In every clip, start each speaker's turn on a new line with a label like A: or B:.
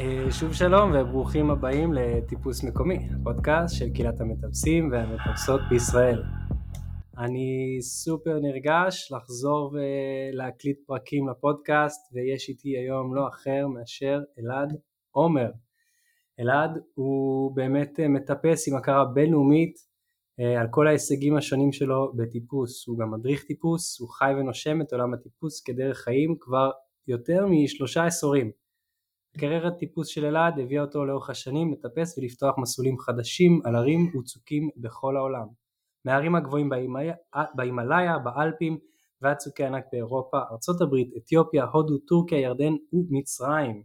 A: אה, שוב שלום וברוכים הבאים לטיפוס מקומי, הפודקאסט של קהילת המטפסים והמטפסות בישראל. אני סופר נרגש לחזור ולהקליט פרקים לפודקאסט ויש איתי היום לא אחר מאשר אלעד עומר. אלעד הוא באמת מטפס עם הכרה בינלאומית אה, על כל ההישגים השונים שלו בטיפוס, הוא גם מדריך טיפוס, הוא חי ונושם את עולם הטיפוס כדרך חיים כבר יותר משלושה עשורים. קריירת טיפוס של אלעד הביאה אותו לאורך השנים לטפס ולפתוח מסלולים חדשים על ערים וצוקים בכל העולם. מהערים הגבוהים בהימאליה, באלפים ועד צוקי ענק באירופה, ארצות הברית, אתיופיה, הודו, טורקיה, ירדן ומצרים.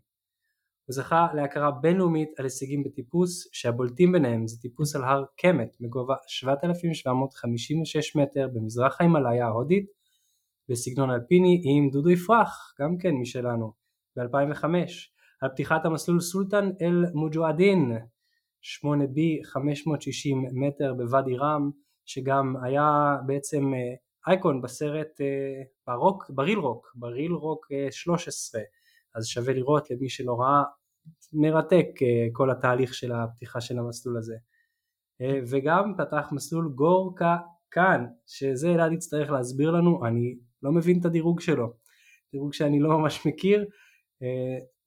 A: הוא זכה להכרה בינלאומית על הישגים בטיפוס שהבולטים ביניהם זה טיפוס על הר קמת בגובה 7,756 מטר במזרח ההימאליה ההודית בסגנון אלפיני עם דודו יפרח גם כן משלנו ב-2005 על פתיחת המסלול סולטן אל מוג'ואדין 8B 560 מטר בוואדי רם שגם היה בעצם אה, אייקון בסרט אה, ברוק, בריל רוק, בריל רוק 13 אז שווה לראות למי שלא ראה מרתק כל התהליך של הפתיחה של המסלול הזה. וגם פתח מסלול גורקה כאן שזה אלעד יצטרך להסביר לנו אני לא מבין את הדירוג שלו. דירוג שאני לא ממש מכיר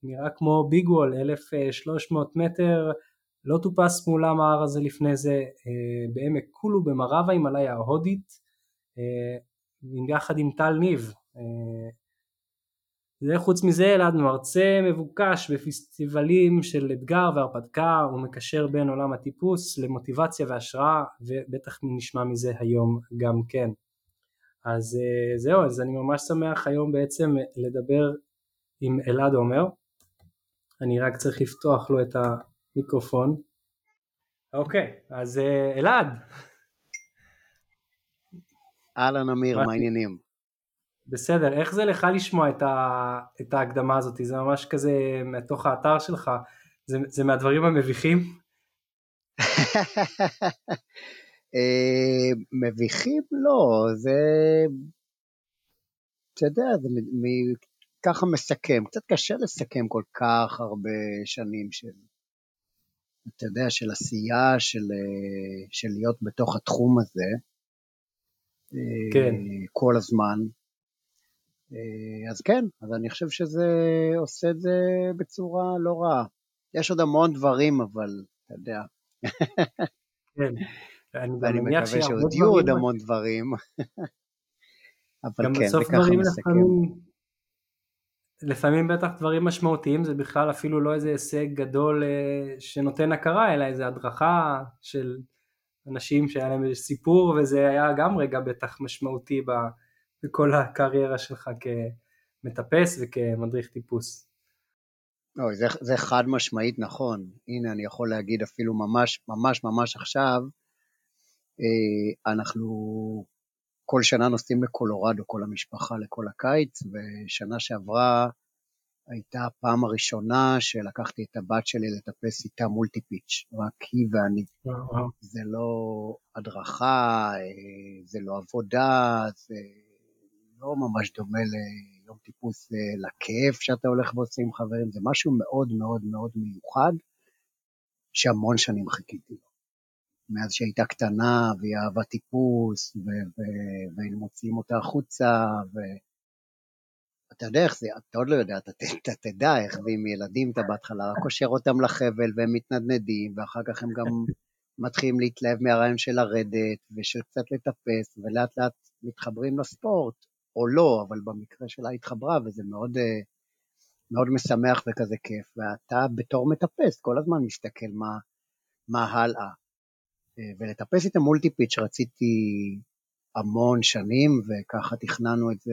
A: נראה כמו ביג וול 1300 מטר לא טופס מולם ההר הזה לפני זה בעמק קולו במערב ההימאליה ההודית יחד עם טל ניב וחוץ מזה אלעד מרצה מבוקש בפסטיבלים של אתגר והרפתקה הוא מקשר בין עולם הטיפוס למוטיבציה והשראה ובטח נשמע מזה היום גם כן. אז אה, זהו אז אני ממש שמח היום בעצם לדבר עם אלעד עומר אני רק צריך לפתוח לו את המיקרופון. אוקיי אז אה, אלעד.
B: אהלן אמיר מה העניינים?
A: בסדר, איך זה לך לשמוע את, ה, את ההקדמה הזאת? זה ממש כזה מתוך האתר שלך, זה, זה מהדברים המביכים?
B: אה, מביכים? לא, זה, אתה יודע, זה ככה מסכם, קצת קשה לסכם כל כך הרבה שנים של, אתה יודע, של עשייה, של, אה, של להיות בתוך התחום הזה,
A: כן.
B: אה, כל הזמן. אה, אז כן, אז אני חושב שזה עושה את זה בצורה לא רעה. יש עוד המון דברים, אבל אתה יודע.
A: כן.
B: ואני מקווה שעוד יהיו עוד המון דברים. אבל כן, זה ככה מסכם.
A: לפעמים בטח דברים משמעותיים זה בכלל אפילו לא איזה הישג גדול אה, שנותן הכרה אלא איזה הדרכה של אנשים שהיה להם איזה סיפור וזה היה גם רגע בטח משמעותי בכל הקריירה שלך כמטפס וכמדריך טיפוס.
B: לא, זה, זה חד משמעית נכון, הנה אני יכול להגיד אפילו ממש ממש ממש עכשיו, אה, אנחנו כל שנה נוסעים לקולורדו, כל המשפחה לכל הקיץ, ושנה שעברה הייתה הפעם הראשונה שלקחתי את הבת שלי לטפס איתה מולטי פיץ', רק היא ואני. זה לא הדרכה, אה, זה לא עבודה, זה לא ממש דומה ליום טיפוס אה, לכיף שאתה הולך ועושה עם חברים, זה משהו מאוד מאוד מאוד מיוחד, שהמון שנים חיכיתי. מאז שהייתה קטנה והיא אהבה טיפוס, והיינו מוציאים אותה החוצה, ואתה יודע איך זה, אתה עוד לא יודע, אתה, אתה תדע איך זה עם ילדים, אתה בהתחלה רק קושר אותם לחבל והם מתנדנדים, ואחר כך הם גם מתחילים להתלהב מהרעיון של לרדת, ושל קצת לטפס, ולאט לאט מתחברים לספורט, או לא, אבל במקרה שלה התחברה, וזה מאוד, אה, מאוד משמח וכזה כיף, ואתה בתור מטפס כל הזמן מסתכל מה, מה הלאה. אה, ולטפס את המולטי פיץ' רציתי המון שנים, וככה תכננו את זה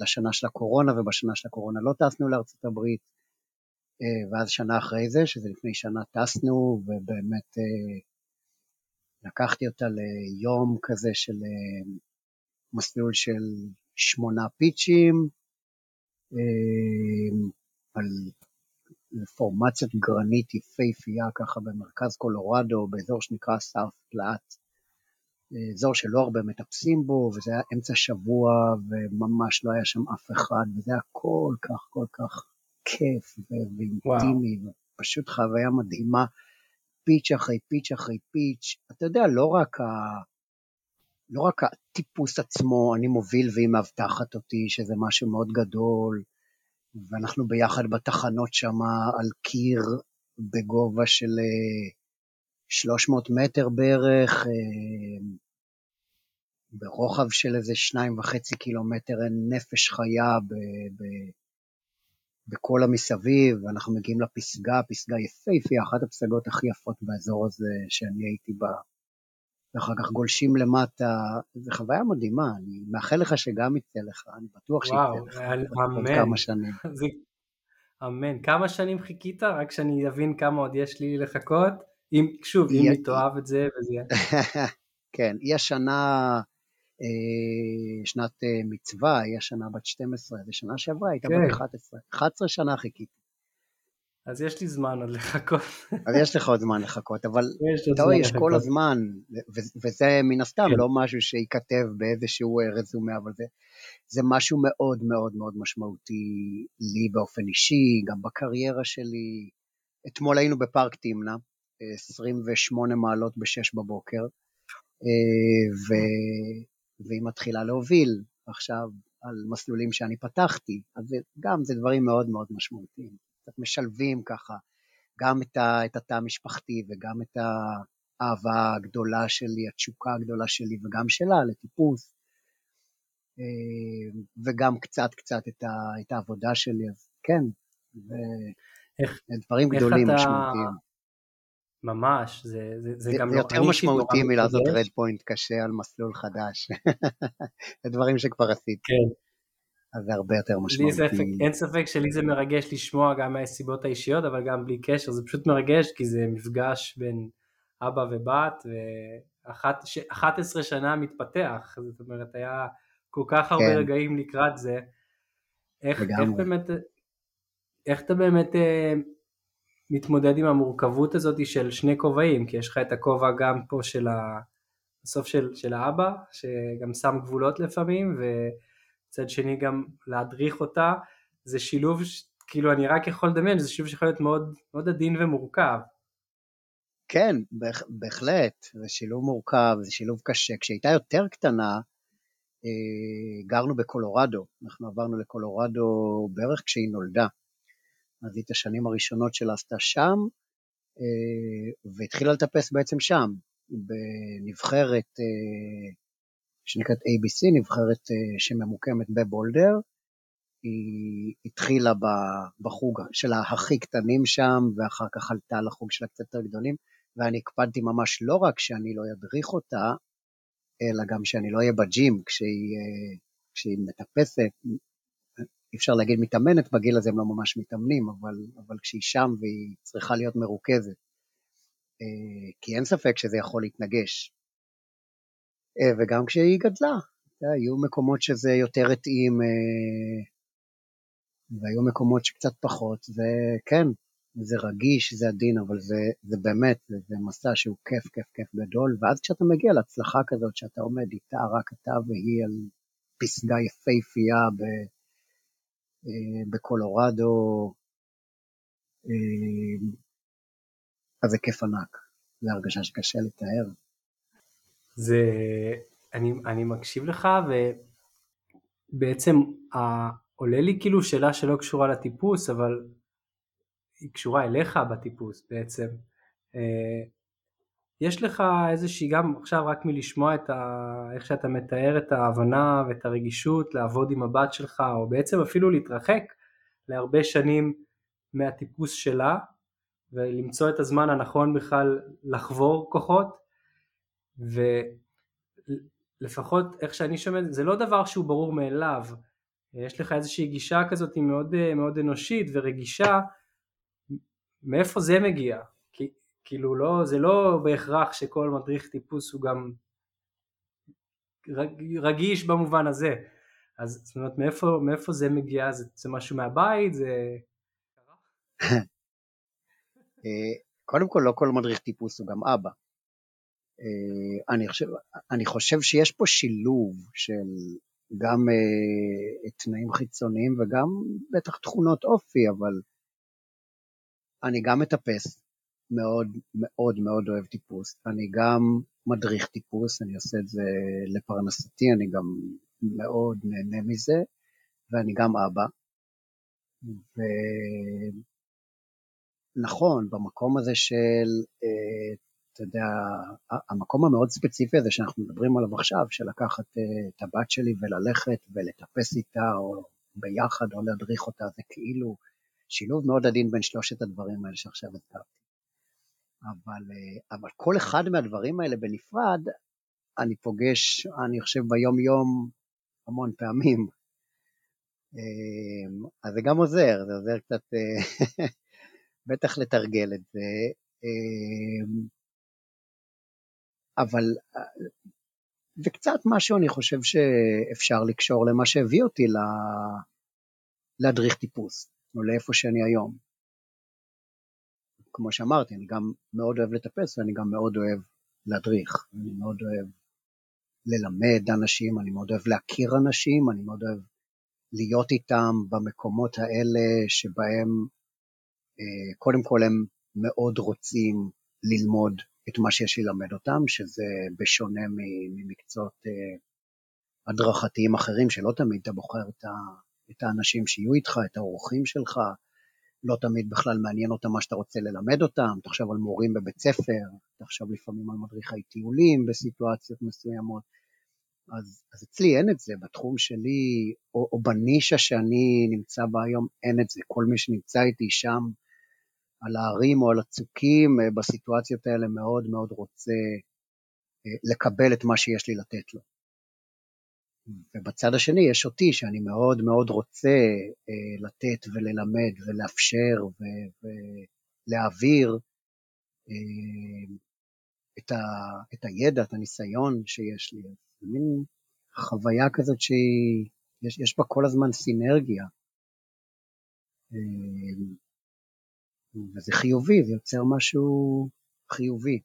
B: לשנה של הקורונה, ובשנה של הקורונה לא טסנו לארצות הברית, אה, ואז שנה אחרי זה, שזה לפני שנה טסנו, ובאמת לקחתי אותה ליום כזה של מסלול של שמונה פיצ'ים אה, על פורמציית גרנית יפהפייה ככה במרכז קולורדו, באזור שנקרא סארט פלאט, אזור שלא הרבה מטפסים בו, וזה היה אמצע שבוע וממש לא היה שם אף אחד, וזה היה כל כך כל כך כיף ואינטימי, פשוט חוויה מדהימה, פיץ' אחרי פיץ' אחרי פיץ'. אתה יודע, לא רק, ה... לא רק הטיפוס עצמו, אני מוביל והיא מאבטחת אותי, שזה משהו מאוד גדול, ואנחנו ביחד בתחנות שם על קיר בגובה של 300 אה, מטר בערך, אה, ברוחב של איזה שניים וחצי קילומטר, אין נפש חיה ב, ב, בכל המסביב, ואנחנו מגיעים לפסגה, פסגה יפהפייה, אחת הפסגות הכי יפות באזור הזה שאני הייתי בה. ואחר כך גולשים למטה, זו חוויה מדהימה, אני מאחל לך שגם יצא לך, אני בטוח שיצא לך עוד כמה שנים. זה...
A: אמן. כמה שנים חיכית? רק שאני אבין כמה עוד יש לי לחכות. אם, שוב, אם היא תאהב את זה וזה...
B: כן, היא השנה אה, שנת אה, מצווה, היא השנה בת 12, ושנה שעברה הייתה כן. בת 11. 11 שנה חיכיתי.
A: אז יש לי זמן עוד לחכות.
B: אז יש לך עוד זמן לחכות, אבל אתה רואה, יש כל הזמן, וזה מן הסתם כן. לא משהו שייכתב באיזשהו אה, רזומה, אבל זה, זה משהו מאוד מאוד מאוד משמעותי לי באופן אישי, גם בקריירה שלי. אתמול היינו בפארק תמנע, 28 מעלות ב-6 בבוקר, ו... והיא מתחילה להוביל עכשיו על מסלולים שאני פתחתי, אז גם זה דברים מאוד מאוד משמעותיים. קצת משלבים ככה גם את, ה, את התא המשפחתי וגם את האהבה הגדולה שלי, התשוקה הגדולה שלי וגם שלה לטיפוס, אה, וגם קצת קצת את, ה, את העבודה שלי, אז כן, זה דברים גדולים אתה... משמעותיים.
A: ממש, זה, זה, זה גם
B: זה לא... יותר משמעותי מלעשות רד פוינט קשה על מסלול חדש. זה דברים שכבר עשיתי.
A: כן.
B: אז זה הרבה יותר משמעותי.
A: ספק, אין ספק שלי זה מרגש לשמוע גם מהסיבות האישיות, אבל גם בלי קשר, זה פשוט מרגש כי זה מפגש בין אבא ובת, ו-11 שנה מתפתח, זאת אומרת היה כל כך הרבה כן. רגעים לקראת זה. איך, איך באמת, איך אתה באמת אה, מתמודד עם המורכבות הזאת של שני כובעים, כי יש לך את הכובע גם פה של ה... בסוף של, של האבא, שגם שם גבולות לפעמים, וצד שני גם להדריך אותה, זה שילוב, כאילו אני רק יכול לדמיין, זה שילוב שיכול להיות מאוד, מאוד עדין ומורכב.
B: כן, בהחלט, זה שילוב מורכב, זה שילוב קשה. כשהייתה יותר קטנה, אה, גרנו בקולורדו, אנחנו עברנו לקולורדו בערך כשהיא נולדה. אז היא את השנים הראשונות שלה עשתה שם, אה, והתחילה לטפס בעצם שם, בנבחרת אה, שנקראת ABC, נבחרת אה, שממוקמת בבולדר. היא התחילה בחוג שלה הכי קטנים שם, ואחר כך עלתה לחוג של הקצת יותר גדולים, ואני הקפדתי ממש לא רק שאני לא אדריך אותה, אלא גם שאני לא אהיה בג'ים כשהיא, כשהיא מטפסת, אפשר להגיד מתאמנת, בגיל הזה הם לא ממש מתאמנים, אבל, אבל כשהיא שם והיא צריכה להיות מרוכזת, אה, כי אין ספק שזה יכול להתנגש. אה, וגם כשהיא גדלה, היו מקומות שזה יותר התאים, אה, והיו מקומות שקצת פחות, וכן, זה רגיש, זה עדין, אבל זה, זה באמת, זה, זה מסע שהוא כיף, כיף, כיף גדול, ואז כשאתה מגיע להצלחה כזאת, שאתה עומד איתה, רק אתה והיא על פסגה יפהפייה אה, בקולורדו, אז זה כיף ענק, זו הרגשה שקשה לתאר.
A: זה, אני, אני מקשיב לך ובעצם עולה לי כאילו שאלה שלא קשורה לטיפוס, אבל היא קשורה אליך בטיפוס בעצם. אה, יש לך איזושהי, גם עכשיו רק מלשמוע את ה... איך שאתה מתאר את ההבנה ואת הרגישות לעבוד עם הבת שלך, או בעצם אפילו להתרחק להרבה שנים מהטיפוס שלה, ולמצוא את הזמן הנכון בכלל לחבור כוחות, ולפחות איך שאני שומע, זה לא דבר שהוא ברור מאליו, יש לך איזושהי גישה כזאת מאוד, מאוד אנושית ורגישה, מאיפה זה מגיע? כאילו לא, זה לא בהכרח שכל מדריך טיפוס הוא גם רגיש במובן הזה. אז זאת אומרת, מאיפה, מאיפה זה מגיע? זה, זה משהו מהבית? זה...
B: אה, קודם כל, לא כל מדריך טיפוס הוא גם אבא. אה, אני חושב, אני חושב שיש פה שילוב של גם uh, תנאים חיצוניים וגם בטח תכונות אופי, אבל אני גם מטפס, מאוד מאוד מאוד אוהב טיפוס. אני גם מדריך טיפוס, אני עושה את זה לפרנסתי, אני גם מאוד נהנה מזה, ואני גם אבא. ונכון, במקום הזה של, אה, אתה יודע, המקום המאוד ספציפי הזה שאנחנו מדברים עליו עכשיו, של לקחת אה, את הבת שלי וללכת ולטפס איתה, או ביחד, או להדריך אותה, זה כאילו שילוב מאוד עדין בין שלושת הדברים האלה שעכשיו הזכרתי. אבל, אה, אבל כל אחד מהדברים האלה בנפרד, אני פוגש, אני חושב, ביום-יום המון פעמים. אה, אז זה גם עוזר, זה עוזר קצת, אה, בטח לתרגל את זה. אבל זה קצת משהו, אני חושב שאפשר לקשור למה שהביא אותי להדריך טיפוס, או לאיפה שאני היום. כמו שאמרתי, אני גם מאוד אוהב לטפס ואני גם מאוד אוהב להדריך. אני מאוד אוהב ללמד אנשים, אני מאוד אוהב להכיר אנשים, אני מאוד אוהב להיות איתם במקומות האלה שבהם אה, קודם כל הם מאוד רוצים ללמוד את מה שיש ללמד אותם, שזה בשונה ממקצועות אה, הדרכתיים אחרים, שלא תמיד אתה בוחר את האנשים שיהיו איתך, את האורחים שלך, לא תמיד בכלל מעניין אותם מה שאתה רוצה ללמד אותם, תחשוב על מורים בבית ספר, תחשוב לפעמים על מדריכי טיולים בסיטואציות מסוימות. אז, אז אצלי אין את זה, בתחום שלי, או, או בנישה שאני נמצא בה היום, אין את זה. כל מי שנמצא איתי שם, על ההרים או על הצוקים, אה, בסיטואציות האלה מאוד מאוד רוצה אה, לקבל את מה שיש לי לתת לו. ובצד השני יש אותי, שאני מאוד מאוד רוצה אה, לתת וללמד ולאפשר ולהעביר את, ה- את הידע, את הניסיון שיש לי. מין חוויה כזאת שיש בה כל הזמן סינרגיה. אה, וזה חיובי, זה יוצר משהו חיובי.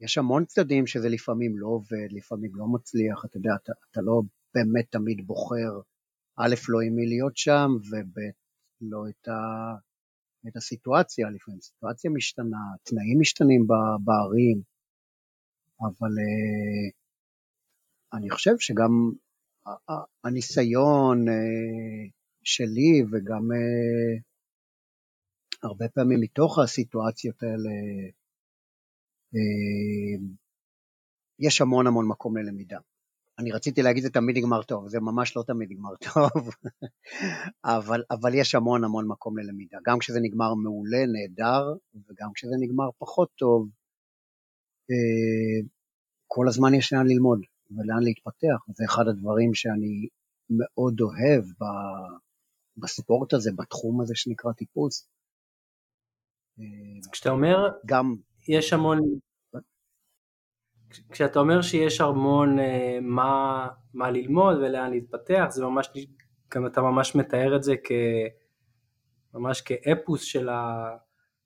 B: יש המון צדדים שזה לפעמים לא עובד, לפעמים לא מצליח, אתה יודע, אתה, אתה לא באמת תמיד בוחר, א', לא עם מי להיות שם, וב', לא את, ה, את הסיטואציה, לפעמים סיטואציה משתנה, תנאים משתנים בערים, אבל uh, אני חושב שגם הניסיון uh, שלי וגם uh, הרבה פעמים מתוך הסיטואציות האלה, אה, יש המון המון מקום ללמידה. אני רציתי להגיד זה תמיד נגמר טוב, זה ממש לא תמיד נגמר טוב, אבל, אבל יש המון המון מקום ללמידה. גם כשזה נגמר מעולה, נהדר, וגם כשזה נגמר פחות טוב, אה, כל הזמן יש לאן ללמוד ולאן להתפתח. זה אחד הדברים שאני מאוד אוהב בספורט הזה, בתחום הזה שנקרא טיפוס.
A: אה, כשאתה אומר,
B: גם
A: יש המון, כשאתה אומר שיש המון אה, מה, מה ללמוד ולאן להתפתח, זה ממש, גם אתה ממש מתאר את זה כ... ממש כאפוס של, ה,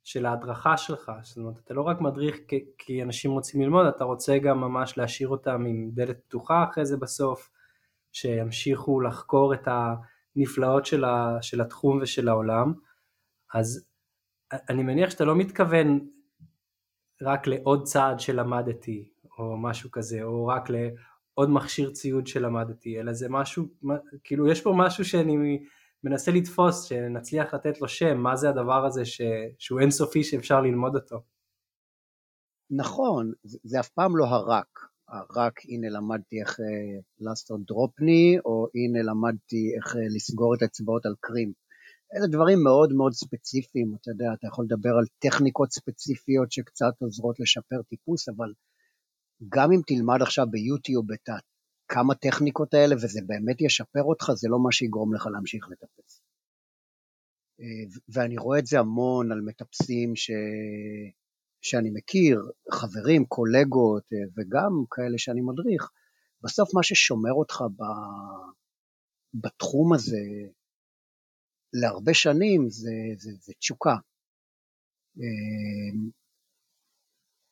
A: של ההדרכה שלך, זאת אומרת, אתה לא רק מדריך כי, כי אנשים רוצים ללמוד, אתה רוצה גם ממש להשאיר אותם עם דלת פתוחה אחרי זה בסוף, שימשיכו לחקור את הנפלאות של, ה, של התחום ושל העולם, אז אני מניח שאתה לא מתכוון רק לעוד צעד שלמדתי, או משהו כזה, או רק לעוד מכשיר ציוד שלמדתי, אלא זה משהו, כאילו יש פה משהו שאני מנסה לתפוס, שנצליח לתת לו שם, מה זה הדבר הזה ש, שהוא אינסופי שאפשר ללמוד אותו.
B: נכון, זה, זה אף פעם לא הרק. הרק, הנה למדתי איך אה, לעשות דרופני, או הנה למדתי איך אה, לסגור את האצבעות על קרים. אלה דברים מאוד מאוד ספציפיים, אתה יודע, אתה יכול לדבר על טכניקות ספציפיות שקצת עוזרות לשפר טיפוס, אבל גם אם תלמד עכשיו ביוטיוב את כמה טכניקות האלה וזה באמת ישפר אותך, זה לא מה שיגרום לך להמשיך לטפס. אה, ואני רואה את זה המון על מטפסים ש... שאני מכיר, חברים, קולגות אה, וגם כאלה שאני מדריך, בסוף מה ששומר אותך ב... בתחום הזה להרבה שנים זה, זה, זה תשוקה. אמ,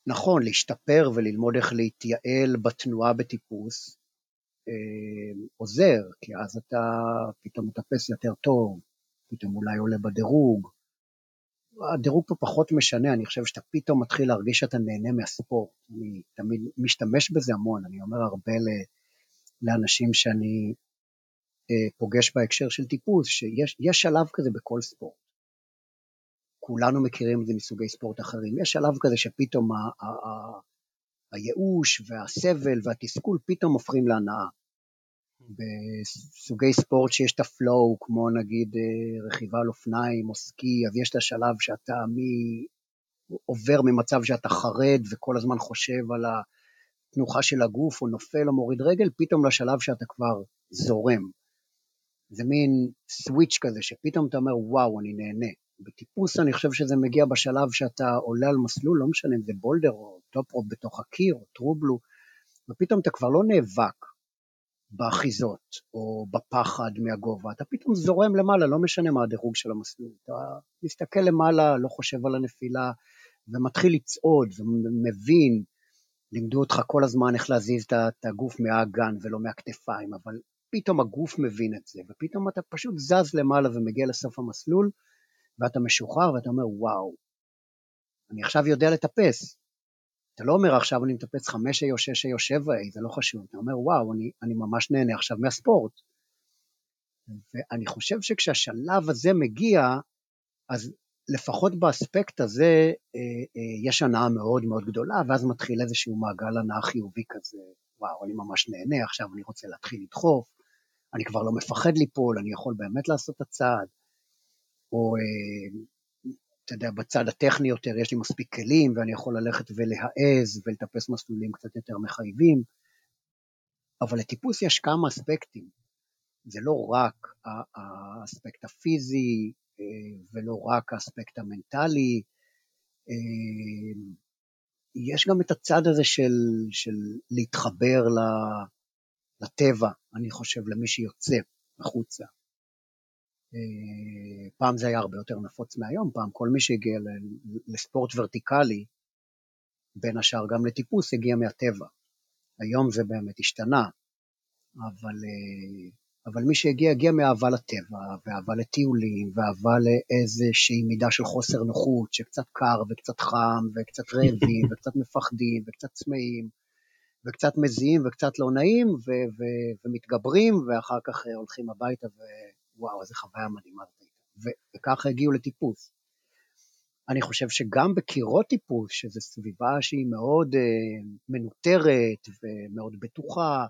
B: נכון, להשתפר וללמוד איך להתייעל בתנועה בטיפוס אמ, עוזר, כי אז אתה פתאום מטפס יותר טוב, פתאום אולי עולה בדירוג, הדירוג פה פחות משנה, אני חושב שאתה פתאום מתחיל להרגיש שאתה נהנה מהספורט. אני תמיד משתמש בזה המון, אני אומר הרבה לאנשים שאני פוגש בהקשר של טיפוס, שיש שלב כזה בכל ספורט. כולנו מכירים את זה מסוגי ספורט אחרים. יש שלב כזה שפתאום ה- הייאוש והסבל והתסכול פתאום הופכים להנאה. בסוגי ספורט שיש את הפלואו, כמו נגיד אה, רכיבה על אופניים או סקי, אז יש את השלב שאתה מי... עובר ממצב שאתה חרד וכל הזמן חושב על התנוחה של הגוף, או נופל או מוריד רגל, פתאום לשלב שאתה כבר זורם. זה מין סוויץ' כזה, שפתאום אתה אומר, וואו, אני נהנה. בטיפוס אני חושב שזה מגיע בשלב שאתה עולה על מסלול, לא משנה אם זה boulder או top rope בתוך הקיר או טרובלו, ופתאום אתה כבר לא נאבק באחיזות או בפחד מהגובה, אתה פתאום זורם למעלה, לא משנה מה הדירוג של המסלול. אתה מסתכל למעלה, לא חושב על הנפילה, ומתחיל לצעוד ומבין, לימדו אותך כל הזמן איך להזיז את הגוף מהאגן ולא מהכתפיים, אבל פתאום הגוף מבין את זה, ופתאום אתה פשוט זז למעלה ומגיע לסוף המסלול, ואתה משוחרר ואתה אומר, וואו, אני עכשיו יודע לטפס. אתה לא אומר עכשיו אני מטפס 5A או 6A או 7A, זה לא חשוב. אתה אומר, וואו, אני, אני ממש נהנה עכשיו מהספורט. ואני חושב שכשהשלב הזה מגיע, אז לפחות באספקט הזה אה, אה, יש הנאה מאוד מאוד גדולה, ואז מתחיל איזשהו מעגל הנאה חיובי כזה, וואו, אני ממש נהנה, עכשיו אני רוצה להתחיל לדחוף, אני כבר לא מפחד ליפול, אני יכול באמת לעשות את הצעד. או אה, אתה יודע, בצד הטכני יותר יש לי מספיק כלים ואני יכול ללכת ולהעז ולטפס מסלולים קצת יותר מחייבים, אבל לטיפוס יש כמה אספקטים. זה לא רק האספקט הפיזי אה, ולא רק האספקט המנטלי, אה, יש גם את הצד הזה של, של להתחבר לטבע, אני חושב, למי שיוצא החוצה. אה, פעם זה היה הרבה יותר נפוץ מהיום, פעם כל מי שהגיע לספורט ורטיקלי, בין השאר גם לטיפוס, הגיע מהטבע. היום זה באמת השתנה, אבל, אה, אבל מי שהגיע, הגיע מאהבה לטבע, ואהבה לטיולים, ואהבה לאיזושהי מידה של חוסר נוחות, שקצת קר וקצת חם, וקצת רעבים, וקצת מפחדים, וקצת צמאים, וקצת מזיעים, וקצת לא נעים, ו- ו- ומתגברים, ואחר כך הולכים הביתה ו- וואו, איזה חוויה מדהימה זאת הייתה. וככה הגיעו לטיפוס. אני חושב שגם בקירות טיפוס, שזו סביבה שהיא מאוד uh, מנוטרת ומאוד בטוחה,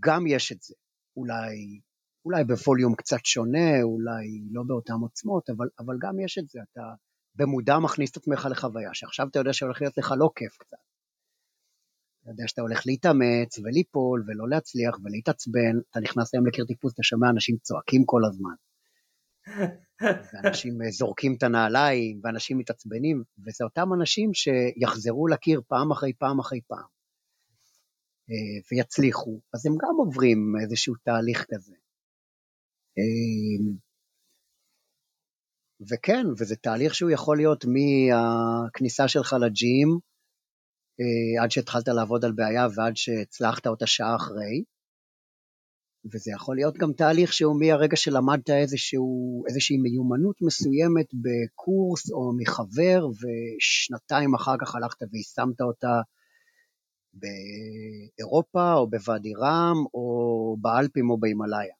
B: גם יש את זה. אולי, אולי בווליום קצת שונה, אולי לא באותן עוצמות, אבל, אבל גם יש את זה. אתה במודע מכניס את עצמך לחוויה, שעכשיו אתה יודע שהולך להיות לך לא כיף קצת. אתה יודע שאתה הולך להתאמץ וליפול ולא להצליח ולהתעצבן, אתה נכנס היום לקיר טיפוס, אתה שומע אנשים צועקים כל הזמן. ואנשים אה, זורקים את הנעליים, ואנשים מתעצבנים, וזה אותם אנשים שיחזרו לקיר פעם אחרי פעם אחרי פעם, ויצליחו, אז הם גם עוברים איזשהו תהליך כזה. אה, וכן, וזה תהליך שהוא יכול להיות מהכניסה שלך לג'ים, אה, עד שהתחלת לעבוד על בעיה ועד שהצלחת אותה שעה אחרי. וזה יכול להיות גם תהליך שהוא מהרגע שלמדת איזשהו, איזושהי מיומנות מסוימת בקורס או מחבר, ושנתיים אחר כך הלכת ויישמת אותה באירופה או בוואדי רם או באלפים או בהימאליה.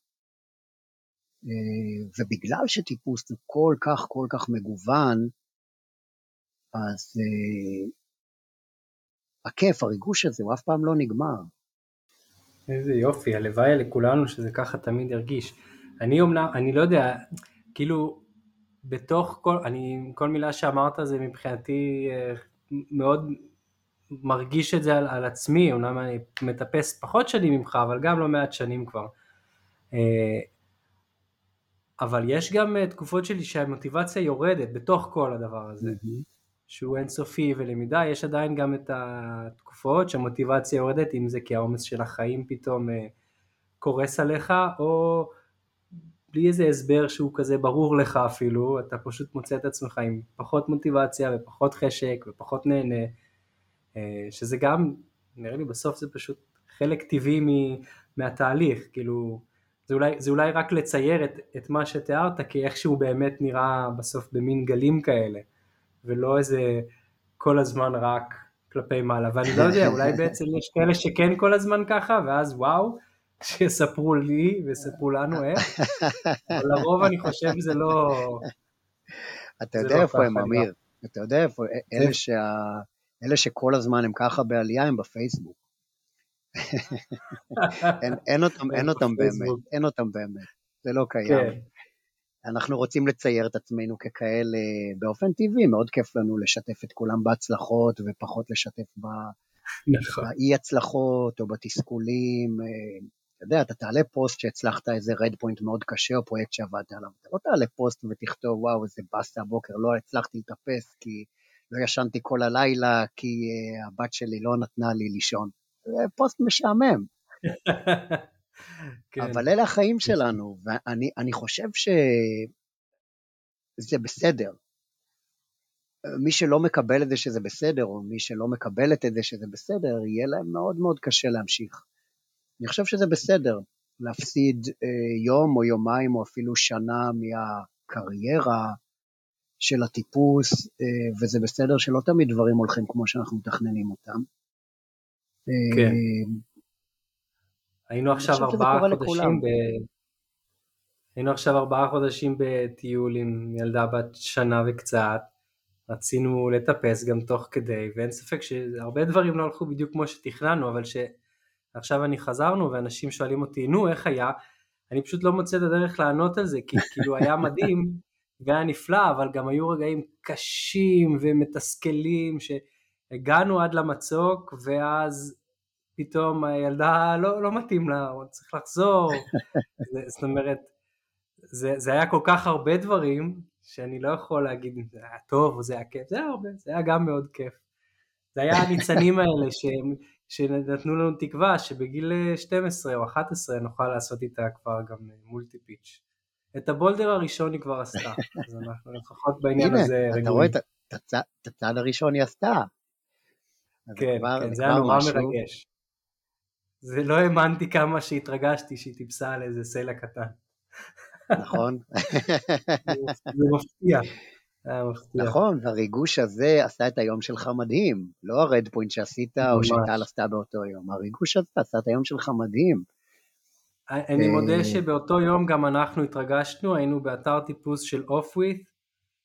B: אה, ובגלל שטיפוס הוא כל כך כל כך מגוון, אז אה, הכיף, הריגוש הזה, הוא אף פעם לא נגמר.
A: איזה יופי, הלוואי לכולנו שזה ככה תמיד ירגיש. אני אומנם, אני לא יודע, כאילו, בתוך כל, אני, כל מילה שאמרת זה מבחינתי אה, מאוד מרגיש את זה על, על עצמי, אומנם אני מטפס פחות שנים ממך, אבל גם לא מעט שנים כבר. אה, אבל יש גם אה, תקופות שלי שהמוטיבציה יורדת בתוך כל הדבר הזה. Mm-hmm. שהוא אינסופי ולמידה, יש עדיין גם את התקופות שהמוטיבציה יורדת, אם זה כי העומס של החיים פתאום אה, קורס עליך, או בלי איזה הסבר שהוא כזה ברור לך אפילו, אתה פשוט מוצא את עצמך עם פחות מוטיבציה ופחות חשק ופחות נהנה, שזה גם, נראה לי בסוף זה פשוט חלק טבעי מהתהליך, כאילו זה אולי, זה אולי רק לצייר את, את מה שתיארת, כי איכשהו באמת נראה בסוף במין גלים כאלה, ולא איזה כל הזמן רק כלפי מעלה, ואני לא יודע, אולי בעצם יש כאלה שכן כל הזמן ככה, ואז וואו, שיספרו לי ויספרו לנו איך, אבל לרוב אני חושב שזה לא...
B: אתה יודע לא איפה הם, אמיר, אתה יודע איפה, אלה, שה... אלה שכל הזמן הם ככה בעלייה הם בפייסבוק. אין, אין אותם, אין אותם באמת, אין אותם באמת, זה לא קיים. כן. אנחנו רוצים לצייר את עצמנו ככאלה באופן טבעי, מאוד כיף לנו לשתף את כולם בהצלחות ופחות לשתף ב... נכון. באי הצלחות או בתסכולים. אה, אתה יודע, אתה תעלה פוסט שהצלחת איזה red point מאוד קשה או פרויקט שעבדת עליו, אתה לא תעלה פוסט ותכתוב, וואו, איזה באסה הבוקר, לא הצלחתי לטפס כי לא ישנתי כל הלילה, כי uh, הבת שלי לא נתנה לי לישון. זה פוסט משעמם. כן. אבל אלה החיים שלנו, ואני חושב שזה בסדר. מי שלא מקבל את זה שזה בסדר, או מי שלא מקבלת את זה שזה בסדר, יהיה להם מאוד מאוד קשה להמשיך. אני חושב שזה בסדר להפסיד אה, יום או יומיים או אפילו שנה מהקריירה של הטיפוס, אה, וזה בסדר שלא תמיד דברים הולכים כמו שאנחנו מתכננים אותם.
A: כן. אה, היינו עכשיו ארבעה חודשים ב... היינו עכשיו ארבעה חודשים בטיול עם ילדה בת שנה וקצת, רצינו לטפס גם תוך כדי, ואין ספק שהרבה דברים לא הלכו בדיוק כמו שתכננו, אבל שעכשיו אני חזרנו ואנשים שואלים אותי, נו איך היה? אני פשוט לא מוצא את הדרך לענות על זה, כי כאילו היה מדהים והיה נפלא, אבל גם היו רגעים קשים ומתסכלים, שהגענו עד למצוק, ואז פתאום הילדה לא, לא מתאים לה, הוא צריך לחזור, זאת אומרת, זה, זה היה כל כך הרבה דברים, שאני לא יכול להגיד אם זה היה טוב או זה היה כיף, זה היה הרבה, זה היה גם מאוד כיף. זה היה הניצנים האלה ש, שנתנו לנו תקווה שבגיל 12 או 11 נוכל לעשות איתה כבר גם מולטי פיץ'. את הבולדר הראשון היא כבר עשתה, אז אנחנו לפחות בעניין הזה
B: רגועים. אתה רואה את הצעד הראשון היא עשתה.
A: כן, כן, זה היה נורא מרגש. זה לא האמנתי כמה שהתרגשתי שהיא טיפסה על איזה סלע קטן.
B: נכון.
A: זה מפתיע.
B: נכון, והריגוש הזה עשה את היום שלך מדהים, לא הרד פוינט שעשית או שטל עשתה באותו יום, הריגוש הזה עשה את היום שלך מדהים.
A: אני מודה אה, שבאותו יום גם אנחנו התרגשנו, היינו באתר טיפוס של אוף ווית',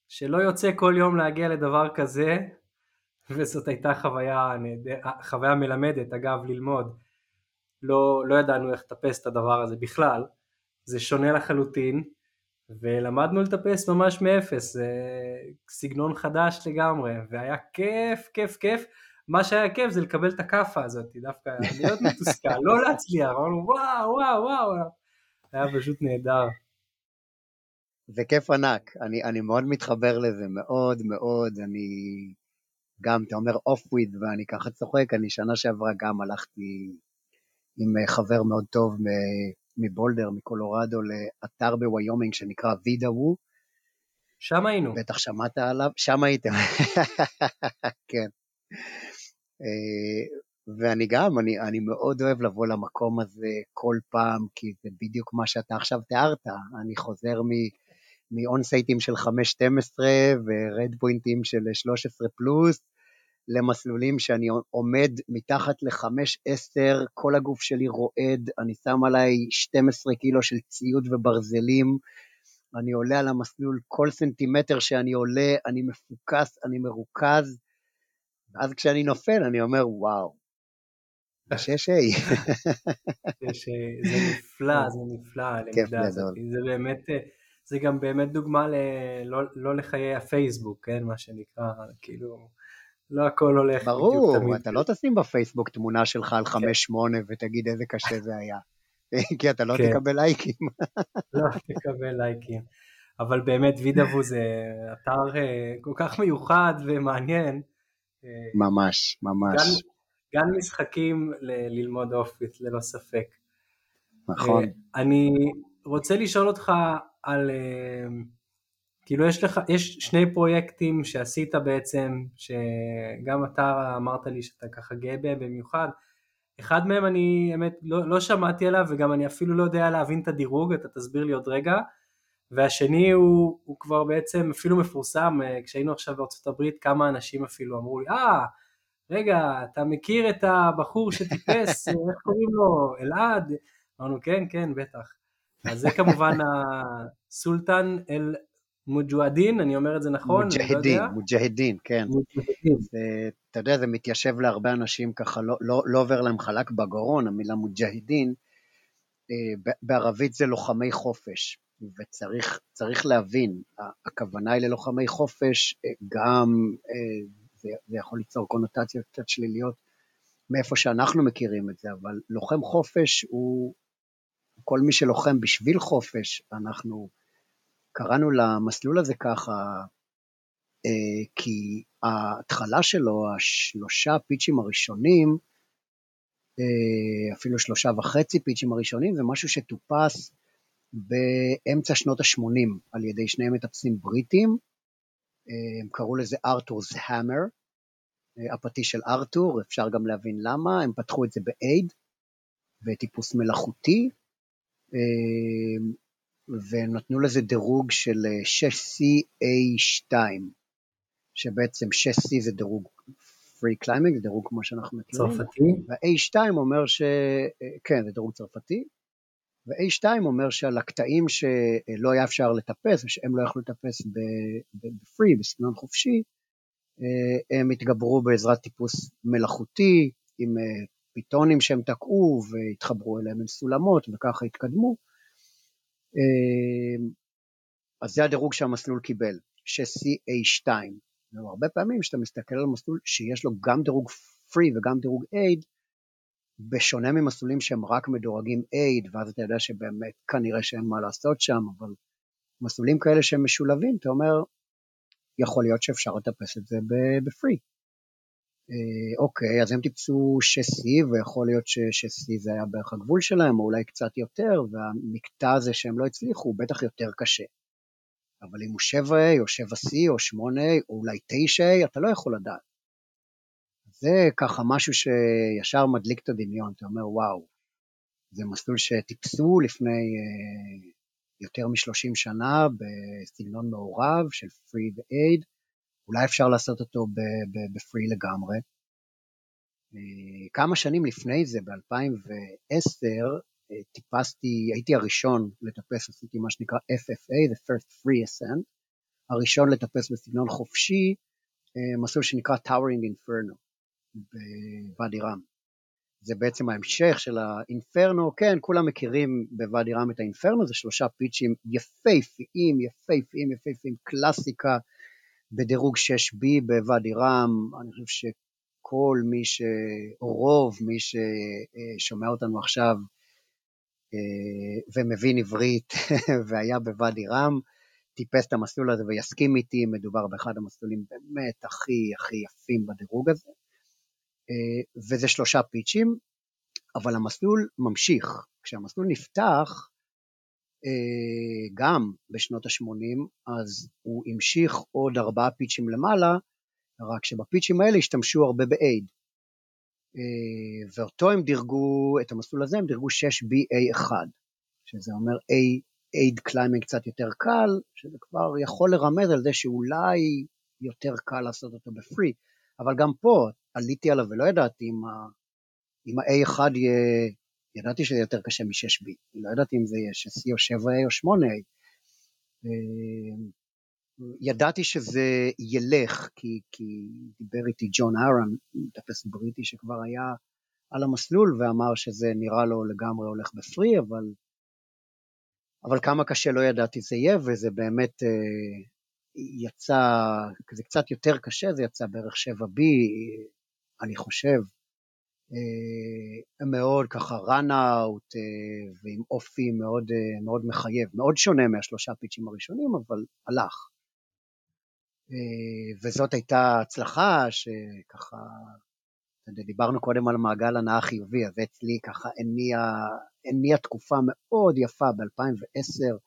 A: שלא יוצא כל יום להגיע לדבר כזה, וזאת הייתה חוויה, חוויה מלמדת, אגב, ללמוד. לא, לא ידענו איך לטפס את הדבר הזה בכלל, זה שונה לחלוטין, ולמדנו לטפס ממש מאפס, זה סגנון חדש לגמרי, והיה כיף, כיף, כיף. מה שהיה כיף זה לקבל את הכאפה הזאת, דווקא להיות מתוסכל, לא להצליח, אמרנו וואו, וואו, וואו, היה פשוט נהדר.
B: זה כיף ענק, אני, אני מאוד מתחבר לזה, מאוד מאוד, אני גם, אתה אומר off width ואני ככה צוחק, אני שנה שעברה גם הלכתי עם אה, חבר מאוד טוב מבולדר, מקולורדו, לאתר בוויומינג שנקרא Vedauwoo.
A: שם היינו.
B: בטח שמעת עליו, שם הייתם. כן. אה, ואני גם, אני, אני מאוד אוהב לבוא למקום הזה כל פעם, כי זה בדיוק מה שאתה עכשיו תיארת. אני חוזר מאונסייטים של 5-12 ורד פוינטים של 13 פלוס, למסלולים שאני עומד מתחת ל-5-10, כל הגוף שלי רועד, אני שם עליי 12 קילו של ציוד וברזלים, אני עולה על המסלול, כל סנטימטר שאני עולה, אני מפוקס, אני מרוכז, ואז כשאני נופל אני אומר, וואו, שש איי.
A: זה נפלא, זה נפלא, הלמידה הזאת. זה באמת, זה גם באמת דוגמה. לא, לא לחיי הפייסבוק, כן, מה שנקרא, כאילו... לא הכל הולך
B: ברור, ברור, אתה לא תשים בפייסבוק תמונה שלך על 5-8 כן. ותגיד איזה קשה זה היה. כי אתה לא כן. תקבל לייקים.
A: לא תקבל לייקים. אבל באמת וידאבו זה אתר אה, כל כך מיוחד ומעניין.
B: אה, ממש, ממש.
A: גן, גן משחקים ל- ללמוד אופית, ללא ספק.
B: נכון.
A: אה, אני רוצה לשאול אותך על... כאילו יש לך, יש שני פרויקטים שעשית בעצם, שגם אתה אמרת לי שאתה ככה גאה בהם במיוחד, אחד מהם אני, האמת, לא, לא שמעתי עליו וגם אני אפילו לא יודע להבין את הדירוג, אתה תסביר לי עוד רגע. והשני הוא, הוא כבר בעצם אפילו מפורסם, אה, כשהיינו עכשיו בארצות הברית כמה אנשים אפילו אמרו לי, אה, רגע, אתה מכיר את הבחור שטיפס, איך קוראים לו, אלעד? אמרנו, כן, כן, בטח. אז זה כמובן הסולטן אל מוג'והדין, אני אומר את זה נכון?
B: מוג'הדין, לא מוג'הדין, כן. מוג'הדין. זה, אתה יודע, זה מתיישב להרבה אנשים ככה, לא, לא, לא עובר להם חלק בגרון, המילה מוג'הדין. אה, בערבית זה לוחמי חופש, וצריך להבין, הכוונה היא ללוחמי חופש, אה, גם אה, זה, יכול ליצור קונוטציות קצת שליליות מאיפה שאנחנו מכירים את זה, אבל לוחם חופש הוא כל מי שלוחם בשביל חופש, אנחנו קראנו למסלול הזה ככה, אה, כי ההתחלה שלו, השלושה פיצ'ים הראשונים, אפילו שלושה וחצי פיצ'ים הראשונים, זה משהו שטופס באמצע שנות ה-80 על ידי שני מטפסים בריטים, הם קראו לזה ארתור's המר, הפטיש של ארתור, אפשר גם להבין למה, הם פתחו את זה ב-aid, בטיפוס מלאכותי, ונתנו לזה דירוג של 6CA2, שבעצם 6C זה דירוג free climbing, זה דירוג כמו שאנחנו מכירים.
A: צרפתי?
B: וה-A2 אומר ש... כן, זה דירוג צרפתי. ו-A2 אומר שעל הקטעים שלא היה אפשר לטפס, ושהם לא יכלו לטפס בפרי, בסגנון חופשי, אה, הם התגברו בעזרת טיפוס מלאכותי, עם אה, פיתונים שהם תקעו והתחברו אליהם עם סולמות וככה התקדמו. אה, אז זה הדירוג שהמסלול קיבל, 6CA2. הרבה פעמים כשאתה מסתכל על מסלול שיש לו גם דירוג free וגם דירוג aid, בשונה ממסלולים שהם רק מדורגים aid, ואז אתה יודע שבאמת כנראה שאין מה לעשות שם, אבל מסלולים כאלה שהם משולבים, אתה אומר, יכול להיות שאפשר לטפס את זה בפרי. אה, אוקיי, אז הם טיפסו 6C, ויכול להיות ש-6C זה היה בערך הגבול שלהם, או אולי קצת יותר, והמקטע הזה שהם לא הצליחו הוא בטח יותר קשה. אבל אם הוא 7A או 7C או 8A או אולי 9A, אתה לא יכול לדעת. זה ככה משהו שישר מדליק את הדמיון, אתה אומר וואו, זה מסלול שטיפסו לפני אה, יותר מ-30 שנה בסגנון מעורב של free ו-aid, אולי אפשר לעשות אותו בפרי לגמרי. אה, כמה שנים לפני זה, ב-2010, אה, טיפסתי, הייתי הראשון לטפס, עשיתי מה שנקרא FFA, the first free ascent, הראשון לטפס בסגנון חופשי, מסלול שנקרא Towering Inferno בוואדי רם. זה בעצם ההמשך של האינפרנו, כן, כולם מכירים בוואדי רם את האינפרנו, זה שלושה פיצ'ים יפהפיים, יפהפיים, יפהפיים, קלאסיקה בדירוג 6B בוואדי רם, אני חושב שכל מי ש... או רוב מי ששומע אותנו עכשיו אה, ומבין עברית והיה בוואדי רם, טיפס את המסלול הזה ויסכים איתי, מדובר באחד המסלולים באמת הכי הכי יפים בדירוג הזה. אה, וזה שלושה פיצ'ים, אבל המסלול ממשיך. כשהמסלול נפתח, אה, גם בשנות ה-80, אז הוא המשיך עוד ארבעה פיצ'ים למעלה, רק שבפיצ'ים האלה השתמשו הרבה ב-aid. אה, ואותו הם דירגו, את המסלול הזה הם דירגו 6BA1, שזה אומר aid climbing קצת יותר קל, שזה כבר יכול לרמז על זה שאולי יותר קל לעשות אותו בפרי, אבל גם פה עליתי עליו ולא ידעתי אם, ה, אם ה-A1 יהיה, ידעתי שזה יותר קשה מ-6B, לא ידעתי אם זה יהיה 6C או 7A או 8A. אה, ידעתי שזה ילך, כי, כי דיבר איתי ג'ון אהרן, מטפס בריטי שכבר היה על המסלול ואמר שזה נראה לו לגמרי הולך בפרי, אבל, אבל כמה קשה לא ידעתי זה יהיה, וזה באמת אה, יצא, זה קצת יותר קשה, זה יצא בערך 7B, אני חושב, אה, מאוד ככה run out אה, ועם אופי מאוד, אה, מאוד מחייב, מאוד שונה מהשלושה פיצ'ים הראשונים, אבל הלך. וזאת הייתה הצלחה שככה, דיברנו קודם על מעגל הנאה חיובי, אז אצלי ככה הניע תקופה מאוד יפה ב-2010,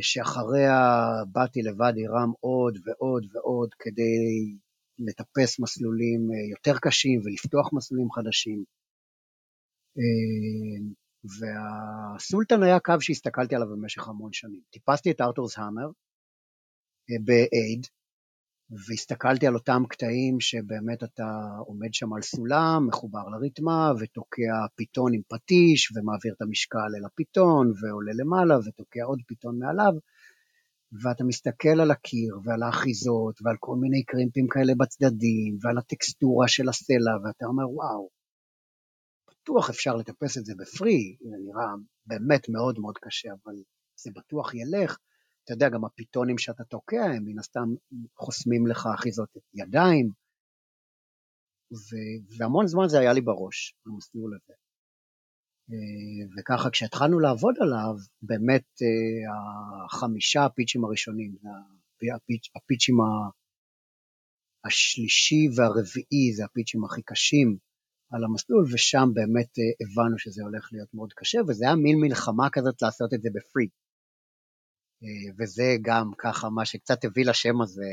B: שאחריה באתי לוואדי רם עוד ועוד ועוד כדי לטפס מסלולים אה, יותר קשים ולפתוח מסלולים חדשים. והסולטן היה קו שהסתכלתי עליו במשך המון שנים. טיפסתי את ארתורס המר באייד, והסתכלתי על אותם קטעים שבאמת אתה עומד שם על סולם, מחובר לריתמה, ותוקע פיתון עם פטיש, ומעביר את המשקל אל הפיתון, ועולה למעלה, ותוקע עוד פיתון מעליו, ואתה מסתכל על הקיר, ועל האחיזות, ועל כל מיני קרימפים כאלה בצדדים, ועל הטקסטורה של הסלע, ואתה אומר, וואו, בטוח אפשר לטפס את זה בפרי, זה נראה באמת מאוד מאוד קשה, אבל זה בטוח ילך. אתה יודע, גם הפיתונים שאתה תוקע הם מן הסתם חוסמים לך אחיזות ידיים, ו- והמון זמן זה היה לי בראש, המסלול הזה. אה, וככה כשהתחלנו לעבוד עליו, באמת אה, החמישה הפיצ'ים הראשונים, הפיצ', הפיצ'ים השלישי והרביעי זה הפיצ'ים הכי קשים על המסלול, ושם באמת אה, הבנו שזה הולך להיות מאוד קשה, וזה היה מין מלחמה כזאת לעשות את זה בפרי. וזה גם ככה מה שקצת הביא לשם הזה.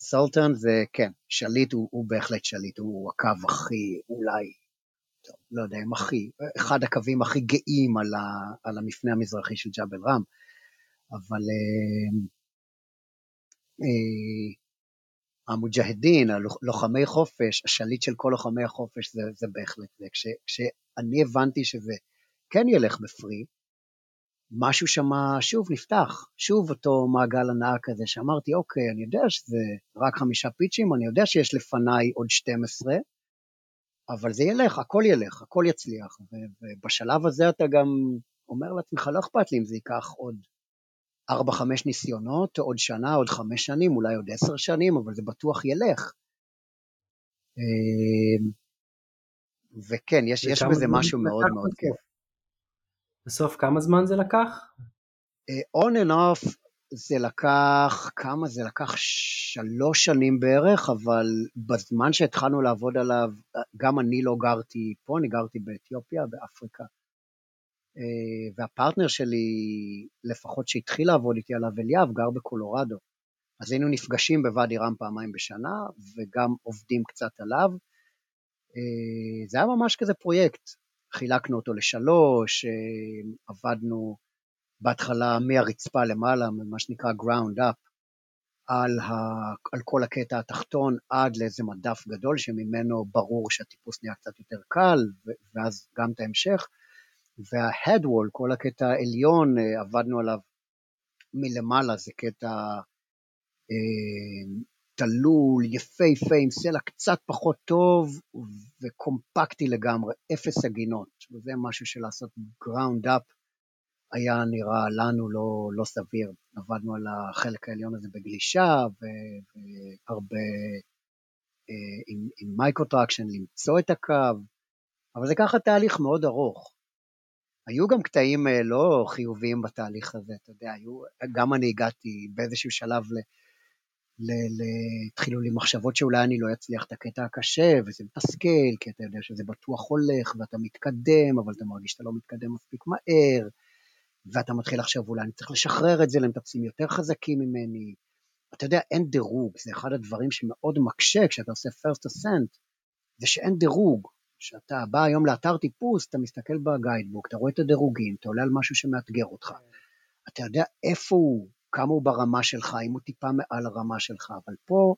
B: סולטן זה, כן, שליט הוא, הוא בהחלט שליט, הוא הקו הכי, אולי, טוב, לא יודע אם הכי, אחד הקווים הכי גאים על, ה, על המפנה המזרחי של ג'בל רם, אבל אה, אה, המוג'הדין, הלוחמי חופש, השליט של כל לוחמי החופש זה, זה בהחלט זה. כש, כשאני הבנתי שזה כן ילך בפרי, משהו שם שוב נפתח, שוב אותו מעגל הנאה כזה, שאמרתי, אוקיי, אני יודע שזה רק חמישה פיצ'ים, אני יודע שיש לפניי עוד 12, אבל זה ילך, הכל ילך, הכל יצליח. ובשלב הזה אתה גם אומר לעצמך, לא אכפת לי אם זה ייקח עוד 4-5 ניסיונות, עוד שנה, עוד 5 שנים, אולי עוד 10 שנים, אבל זה בטוח ילך. אמ, וכן, יש, יש בזה משהו מאוד מאוד כיף.
A: בסוף כמה זמן זה לקח?
B: On and off זה לקח, כמה זה לקח? שלוש שנים בערך, אבל בזמן שהתחלנו לעבוד עליו, גם אני לא גרתי פה, אני גרתי באתיופיה, באפריקה. Uh, והפרטנר שלי, לפחות שהתחיל לעבוד איתי עליו, אליאב, גר בקולורדו. אז היינו נפגשים בוואדי רם פעמיים בשנה, וגם עובדים קצת עליו. Uh, זה היה ממש כזה פרויקט. חילקנו אותו לשלוש, אה, עבדנו בהתחלה מהרצפה למעלה, מה שנקרא ground up, על, ה, על כל הקטע התחתון עד לאיזה מדף גדול שממנו ברור שהטיפוס נהיה קצת יותר קל, ואז גם את ההמשך. וה-headwall, כל הקטע העליון, אה, עבדנו עליו מלמעלה, זה קטע אה, תלול, יפהפה, עם סלע קצת פחות טוב וקומפקטי לגמרי, אפס עגינות. וזה משהו שלעשות ground up היה נראה לנו לא, לא סביר. עבדנו על החלק העליון הזה בגלישה והרבה אה, עם, עם Micro Traxion למצוא את הקו, אבל זה ככה תהליך מאוד ארוך. היו גם קטעים אה, לא חיוביים בתהליך הזה, אתה יודע, היו, גם אני הגעתי באיזשהו שלב ל... התחילו לי מחשבות שאולי אני לא אצליח את הקטע הקשה, וזה מתסכל, כי אתה יודע שזה בטוח הולך, ואתה מתקדם, אבל אתה מרגיש שאתה לא מתקדם מספיק מהר, ואתה מתחיל לחשוב, אולי אני צריך לשחרר את זה למטפסים יותר חזקים ממני. אתה יודע, אין דירוג, זה אחד הדברים שמאוד מקשה כשאתה עושה first ascent, זה שאין דירוג. כשאתה בא היום לאתר טיפוס, אתה מסתכל ב guidebook, אתה רואה את הדירוגים, אתה עולה על משהו שמאתגר אותך. אתה יודע איפה הוא, כמה הוא ברמה שלך, אם הוא טיפה מעל הרמה שלך, אבל פה,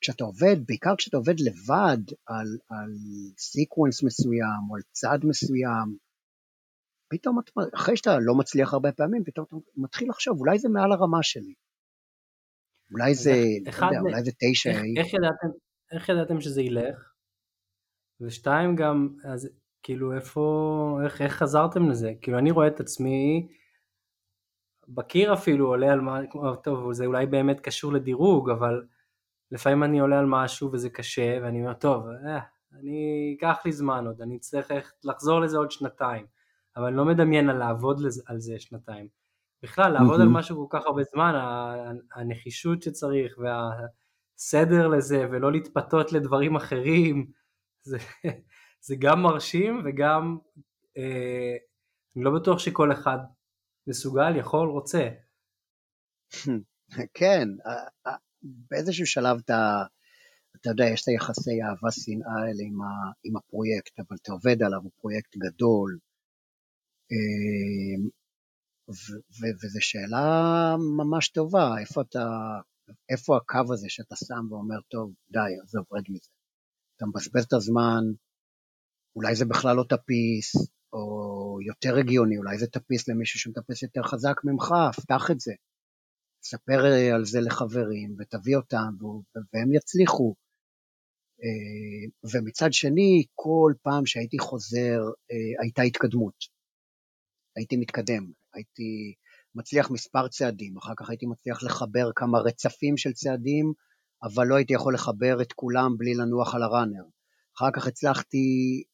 B: כשאתה עובד, בעיקר כשאתה עובד לבד על, על sequence מסוים או על צעד מסוים, פתאום, אחרי שאתה לא מצליח הרבה פעמים, פתאום אתה מתחיל לחשוב, אולי זה מעל הרמה שלי. אולי זה, לא יודע, אולי זה תשע.
A: איך, איך, ידעתם, איך ידעתם שזה ילך? ושתיים גם, אז כאילו איפה, איך, איך חזרתם לזה? כאילו אני רואה את עצמי, בקיר אפילו עולה על מה, טוב זה אולי באמת קשור לדירוג אבל לפעמים אני עולה על משהו וזה קשה ואני אומר טוב אה, אני אקח לי זמן עוד אני אצטרך לחזור לזה עוד שנתיים אבל אני לא מדמיין על לעבוד לזה, על זה שנתיים בכלל לעבוד mm-hmm. על משהו כל כך הרבה זמן הנחישות שצריך והסדר לזה ולא להתפתות לדברים אחרים זה, זה גם מרשים וגם אה, אני לא בטוח שכל אחד מסוגל, יכול, רוצה.
B: כן, באיזשהו שלב אתה, אתה יודע, יש את היחסי אהבה-שנאה האלה עם, עם הפרויקט, אבל אתה עובד עליו, הוא פרויקט גדול. אמ, וזו שאלה ממש טובה, איפה אתה, איפה הקו הזה שאתה שם ואומר, טוב, די, עזוב, רד מזה. אתה מבזבז את הזמן, אולי זה בכלל לא טפיס, או יותר הגיוני, אולי זה טפיס למישהו שמטפס יותר חזק ממך, פתח את זה. ספר אה, על זה לחברים ותביא אותם והם יצליחו. אה, ומצד שני, כל פעם שהייתי חוזר אה, הייתה התקדמות. הייתי מתקדם, הייתי מצליח מספר צעדים, אחר כך הייתי מצליח לחבר כמה רצפים של צעדים, אבל לא הייתי יכול לחבר את כולם בלי לנוח על הראנר. אחר כך הצלחתי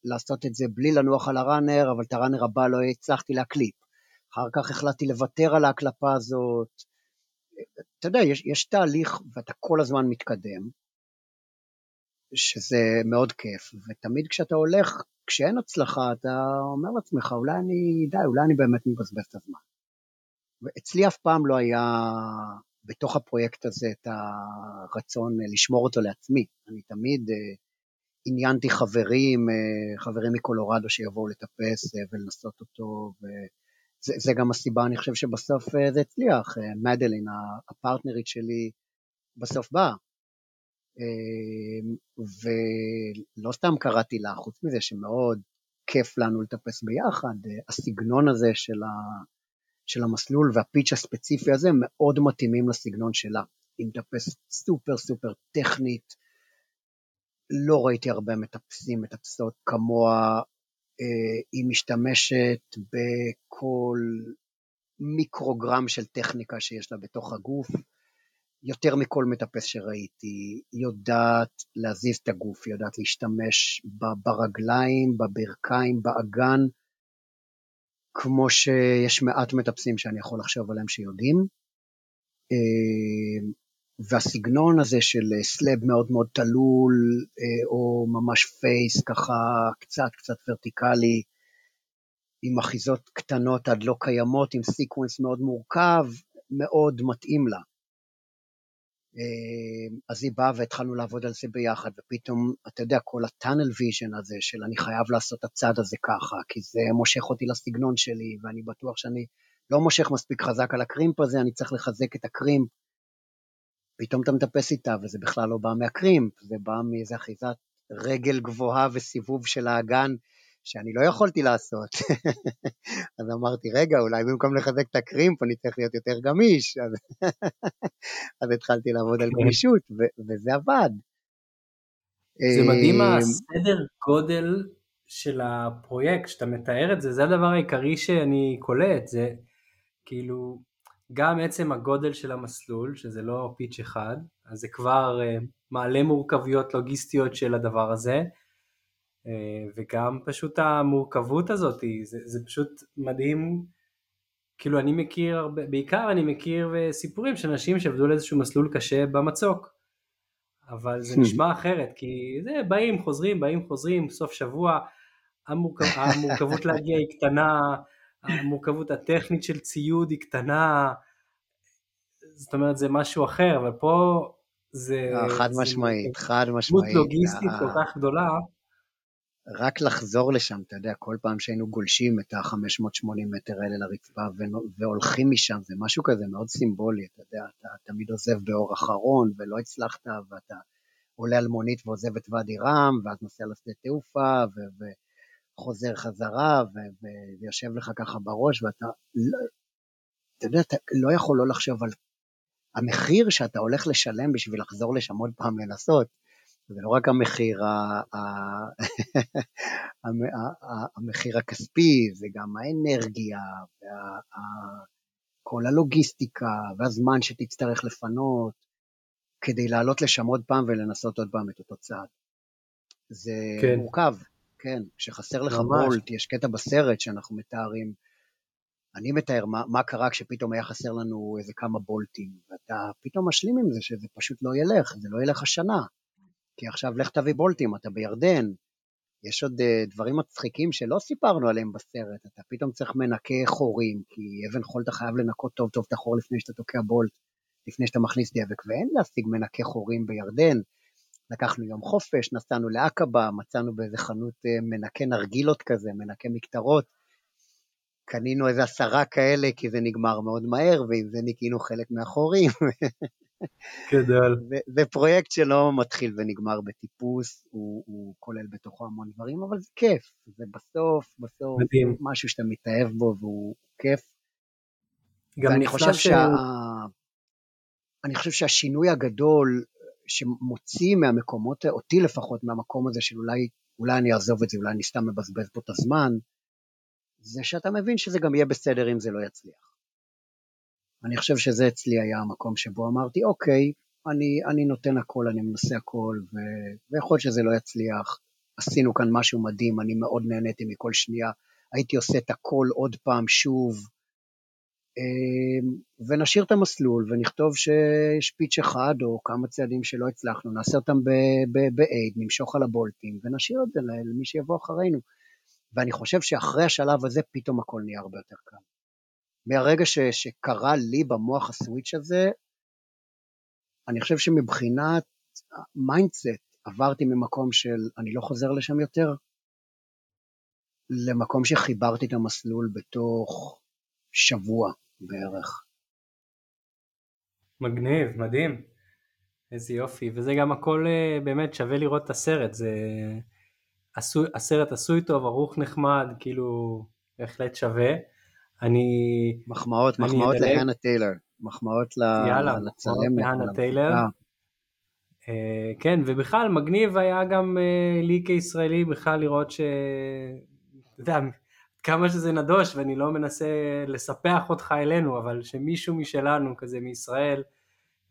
B: לעשות את זה בלי לנוח על הראנר, אבל את הראנר הבא לא הצלחתי להקליפ. אחר כך החלטתי לוותר על ההקלפה הזאת. אתה יודע, יש, יש תהליך ואתה כל הזמן מתקדם, שזה מאוד כיף, ותמיד כשאתה הולך, כשאין הצלחה, אתה אומר לעצמך, אולי אני, די, אולי אני באמת מבזבז את הזמן. ואצלי אף פעם לא היה בתוך הפרויקט הזה את הרצון לשמור אותו לעצמי. אני תמיד uh, עניינתי חברים, uh, חברים מקולורדו שיבואו לטפס uh, ולנסות אותו, וזה גם הסיבה, אני חושב שבסוף uh, זה הצליח. מדלין, הפרטנרית שלי, בסוף באה. ולא סתם קראתי לה, חוץ מזה שמאוד כיף לנו לטפס ביחד, הסגנון הזה של, ה, של המסלול והפיץ' הספציפי הזה מאוד מתאימים לסגנון שלה. היא מטפסת סופר סופר טכנית, לא ראיתי הרבה מטפסים, מטפסות כמוה, היא משתמשת בכל מיקרוגרם של טכניקה שיש לה בתוך הגוף. יותר מכל מטפס שראיתי, היא יודעת להזיז את הגוף, היא יודעת להשתמש ברגליים, בברכיים, באגן, כמו שיש מעט מטפסים שאני יכול לחשוב עליהם שיודעים. אה, והסגנון הזה של slab מאוד מאוד תלול, אה, או ממש face ככה קצת קצת ורטיקלי, עם אחיזות קטנות עד לא קיימות, עם sequence מאוד מורכב, מאוד מתאים לה. אה, אז היא באה והתחלנו לעבוד על זה ביחד, ופתאום, אתה יודע, כל ה tunnel vision הזה של אני חייב לעשות את הצעד הזה ככה, כי זה מושך אותי לסגנון שלי, ואני בטוח שאני לא מושך מספיק חזק על ה crimp הזה, אני צריך לחזק את ה crimp. פתאום אתה מטפס איתה, וזה בכלל לא בא מה crimp, זה בא מאיזה אחיזת רגל גבוהה וסיבוב של האגן שאני לא יכולתי לעשות. אז אמרתי, רגע, אולי במקום לחזק את הקרימפ אני צריך להיות יותר גמיש. אז, אז התחלתי לעבוד על כן. גמישות, וזה עבד.
A: זה מדהים אה, הסדר גודל של הפרויקט, שאתה מתאר את זה, זה הדבר העיקרי שאני קולט, זה כאילו גם עצם הגודל של המסלול, שזה לא פיץ' אחד, אז זה כבר uh, מעלה מורכבויות לוגיסטיות של הדבר הזה, אה, וגם פשוט המורכבות הזאת, זה, זה פשוט מדהים, כאילו אני מכיר, הרבה, בעיקר אני מכיר אה, סיפורים של אנשים שעבדו לאיזשהו מסלול קשה במצוק, אבל זה נשמע אחרת, כי זה באים, חוזרים, באים, חוזרים, סוף שבוע, המורכב, המורכבות להגיע היא קטנה, המורכבות הטכנית של ציוד היא קטנה, זאת אומרת זה משהו אחר, ופה זה...
B: אה, חד משמעית, חד משמעית.
A: דמות לוגיסטית כל כך גדולה.
B: רק לחזור לשם, אתה יודע, כל פעם שהיינו גולשים את ה-580 מטר האלה לרצפה והולכים משם, זה משהו כזה מאוד סימבולי, אתה יודע, אתה תמיד עוזב באור אחרון ולא הצלחת, ואתה עולה על מונית ועוזב את ואדי רם, ואז נוסע לשדה תעופה, וחוזר חזרה, ויושב לך ככה בראש, ואתה, לא, אתה יודע, אתה לא יכול לא לחשוב על המחיר שאתה הולך לשלם בשביל לחזור לשם עוד פעם לנסות. זה לא רק המחיר, המחיר הכספי, זה גם האנרגיה, וכל הלוגיסטיקה, והזמן שתצטרך לפנות, כדי לעלות לשם עוד פעם ולנסות עוד פעם את אותו צעד. זה כן. מורכב, כן, כשחסר לך. בולט, יש קטע בסרט שאנחנו מתארים, אני מתאר מה, מה קרה כשפתאום היה חסר לנו איזה כמה בולטים, ואתה פתאום משלים עם זה שזה פשוט לא ילך, זה לא ילך השנה. כי עכשיו לך תביא בולטים, אתה בירדן, יש עוד uh, דברים מצחיקים שלא סיפרנו עליהם בסרט, אתה פתאום צריך מנקה חורים, כי אבן חול אתה חייב לנקות טוב טוב את החור לפני שאתה תוקע בולט, לפני שאתה מכניס דבק, ואין להשיג מנקה חורים בירדן, לקחנו יום חופש, נסענו לעקבה, מצאנו באיזה חנות אה, מנקה נרגילות כזה, מנקה מקטרות. קנינו איזה עשרה כאלה, כי זה נגמר מאוד מהר, ועם זה ניקינו חלק מהחורים.
A: גדול.
B: זה פרויקט שלא מתחיל ונגמר בטיפוס, הוא, הוא כולל בתוכו המון דברים, אבל זה כיף. זה בסוף, בסוף, מדהים. משהו שאתה מתאהב בו והוא כיף. גם ואני חושב, ש... שה... אני חושב שהשינוי הגדול שמוציא מהמקומות, אותי לפחות, מהמקום הזה של אולי, אולי אני אעזוב את זה, אולי אני סתם מבזבז פה את הזמן, זה שאתה מבין שזה גם יהיה בסדר אם זה לא יצליח. אני חושב שזה אצלי היה המקום שבו אמרתי, אוקיי, אני, אני נותן הכל, אני מנסה הכל, ו... ויכול להיות שזה לא יצליח. עשינו כאן משהו מדהים, אני מאוד נהניתי מכל שנייה. הייתי עושה את הכל עוד פעם, שוב, ונשאיר את המסלול ונכתוב שיש pitch אחד או כמה צעדים שלא הצלחנו, נעשה אותם ב-aid, נמשוך על הבולטים ונשאיר את זה למי שיבוא אחרינו. ואני חושב שאחרי השלב הזה פתאום הכל נהיה הרבה יותר קל. מהרגע ש, שקרה לי במוח ה switch הזה, אני חושב שמבחינת mindset עברתי ממקום של אני לא חוזר לשם יותר, למקום שחיברתי את המסלול בתוך שבוע בערך.
A: מגניב, מדהים. איזה יופי, וזה גם הכל אה, באמת שווה לראות את הסרט, זה עשוי, הסרט עשוי טוב, ערוך נחמד, כאילו בהחלט שווה. אני...
B: מחמאות, אני מחמאות להנה טיילר, מחמאות
A: יאללה, לצלמת. להנה טיילר. Uh, כן, ובכלל מגניב היה גם uh, לי כישראלי בכלל לראות ש... אתה יודע, כמה שזה נדוש ואני לא מנסה לספח אותך אלינו, אבל שמישהו משלנו כזה מישראל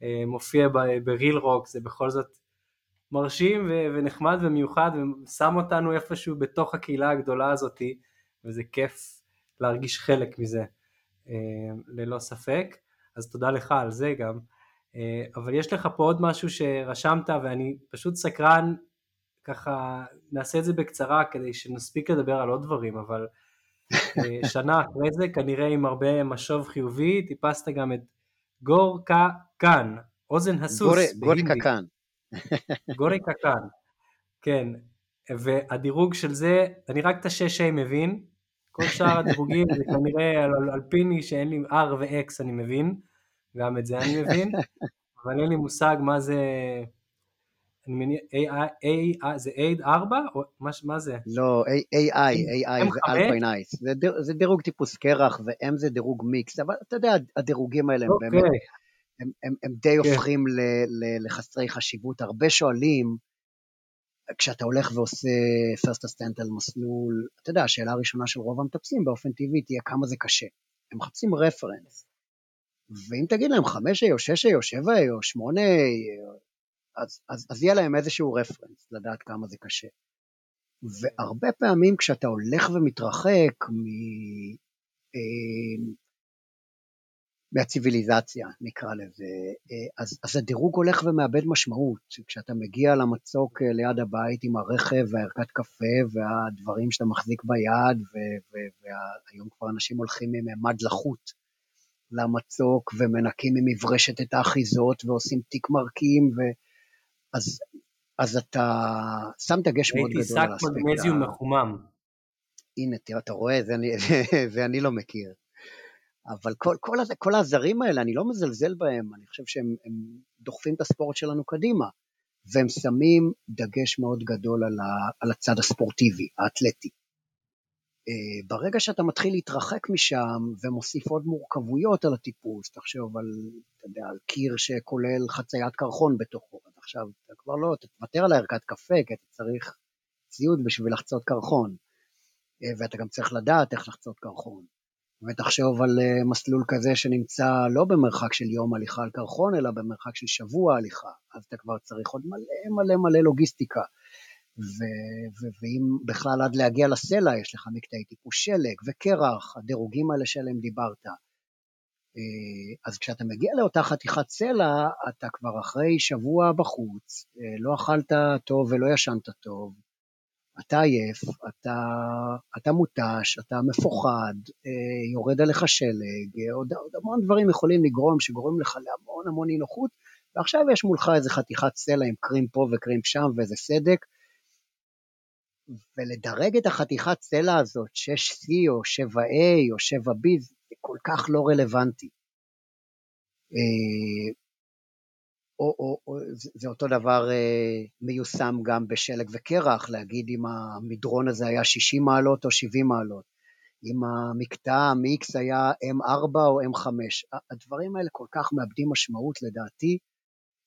A: אה, מופיע בריל רוק זה בכל זאת מרשים ונחמד ומיוחד ושם אותנו איפשהו בתוך הקהילה הגדולה הזאתי וזה כיף להרגיש חלק מזה אה, ללא ספק, אז תודה לך על זה גם. אה, אבל יש לך פה עוד משהו שרשמת ואני פשוט סקרן, ככה נעשה את זה בקצרה כדי שנספיק לדבר על עוד דברים, אבל שנה אחרי זה, כנראה עם הרבה משוב חיובי, טיפסת גם את גור קקן, אוזן הסוס.
B: גורי קקן.
A: גורי קקן, כן. והדירוג של זה, אני רק את השש-A מבין, כל שאר הדירוגים זה כנראה על, על פיני שאין לי R ו-X אני מבין, גם את זה אני מבין, אבל אין לי מושג מה זה אני מניח, AI, זה AI 4? או מה זה?
B: לא, AI, AI זה אלפיין אייס. זה דירוג טיפוס קרח, ו-M זה דירוג מיקס, אבל אתה יודע, הדירוגים האלה הם באמת, אוקיי. הם די כן. הופכים לחסרי חשיבות. הרבה שואלים, כשאתה הולך ועושה first ascent על מסלול, אתה יודע, השאלה הראשונה של רוב המטפסים באופן טבעי תהיה כמה זה קשה. הם מחפשים רפרנס. ואם תגיד להם 5A או 6A או 7A או 8A, אז, אז, אז יהיה להם איזשהו רפרנס לדעת כמה זה קשה. והרבה פעמים כשאתה הולך ומתרחק מ... אה, מהציוויליזציה, נקרא לזה, אה, אז, אז הדירוג הולך ומאבד משמעות. כשאתה מגיע למצוק אה, ליד הבית עם הרכב והערכת קפה והדברים שאתה מחזיק ביד, והיום כבר אנשים הולכים עם מד לחות למצוק ומנקים עם מברשת את האחיזות ועושים תיק מרקים, ו... אז, אז אתה שם דגש מאוד גדול
A: על האספקט. הייתי שק מגנזיום מחומם.
B: הנה, תראה, אתה רואה, זה אני, זה אני לא מכיר. אבל כל, כל, כל העזרים האלה, אני לא מזלזל בהם, אני חושב שהם דוחפים את הספורט שלנו קדימה, והם שמים דגש מאוד גדול על, ה, על הצד הספורטיבי, האתלטי. אה, ברגע שאתה מתחיל להתרחק משם ומוסיף עוד מורכבויות על הטיפוס, תחשוב על, אתה יודע, על קיר שכולל חציית קרחון בתוכו, עכשיו אתה כבר לא, תוותר על הערכת קפה, כי אתה צריך ציוד בשביל לחצות קרחון, אה, ואתה גם צריך לדעת איך לחצות קרחון. ותחשוב על אה, מסלול כזה שנמצא לא במרחק של יום הליכה על קרחון, אלא במרחק של שבוע הליכה, אז אתה כבר צריך עוד מלא מלא מלא לוגיסטיקה. ו- ו- ואם בכלל עד להגיע לסלע יש לך מקטעי טיפוס שלג וקרח, הדירוגים האלה שעליהם דיברת. אה, אז כשאתה מגיע לאותה חתיכת סלע, אתה כבר אחרי שבוע בחוץ, אה, לא אכלת טוב ולא ישנת טוב, אתה עייף, אתה, אתה מותש, אתה מפוחד, אה, יורד עליך שלג, עוד, עוד המון דברים יכולים לגרום, שגורמים לך להמון המון אי נוחות, ועכשיו יש מולך איזה חתיכת סלע עם קרים פה וקרים שם ואיזה סדק, ולדרג את החתיכת סלע הזאת, 6C או 7A או 7B, זה כל כך לא רלוונטי. אה, או, או, או, זה אותו דבר אה, מיושם גם בשלג וקרח, להגיד אם המדרון הזה היה 60 מעלות או 70 מעלות, אם המקטע מ-X היה M4 או M5. הדברים האלה כל כך מאבדים משמעות לדעתי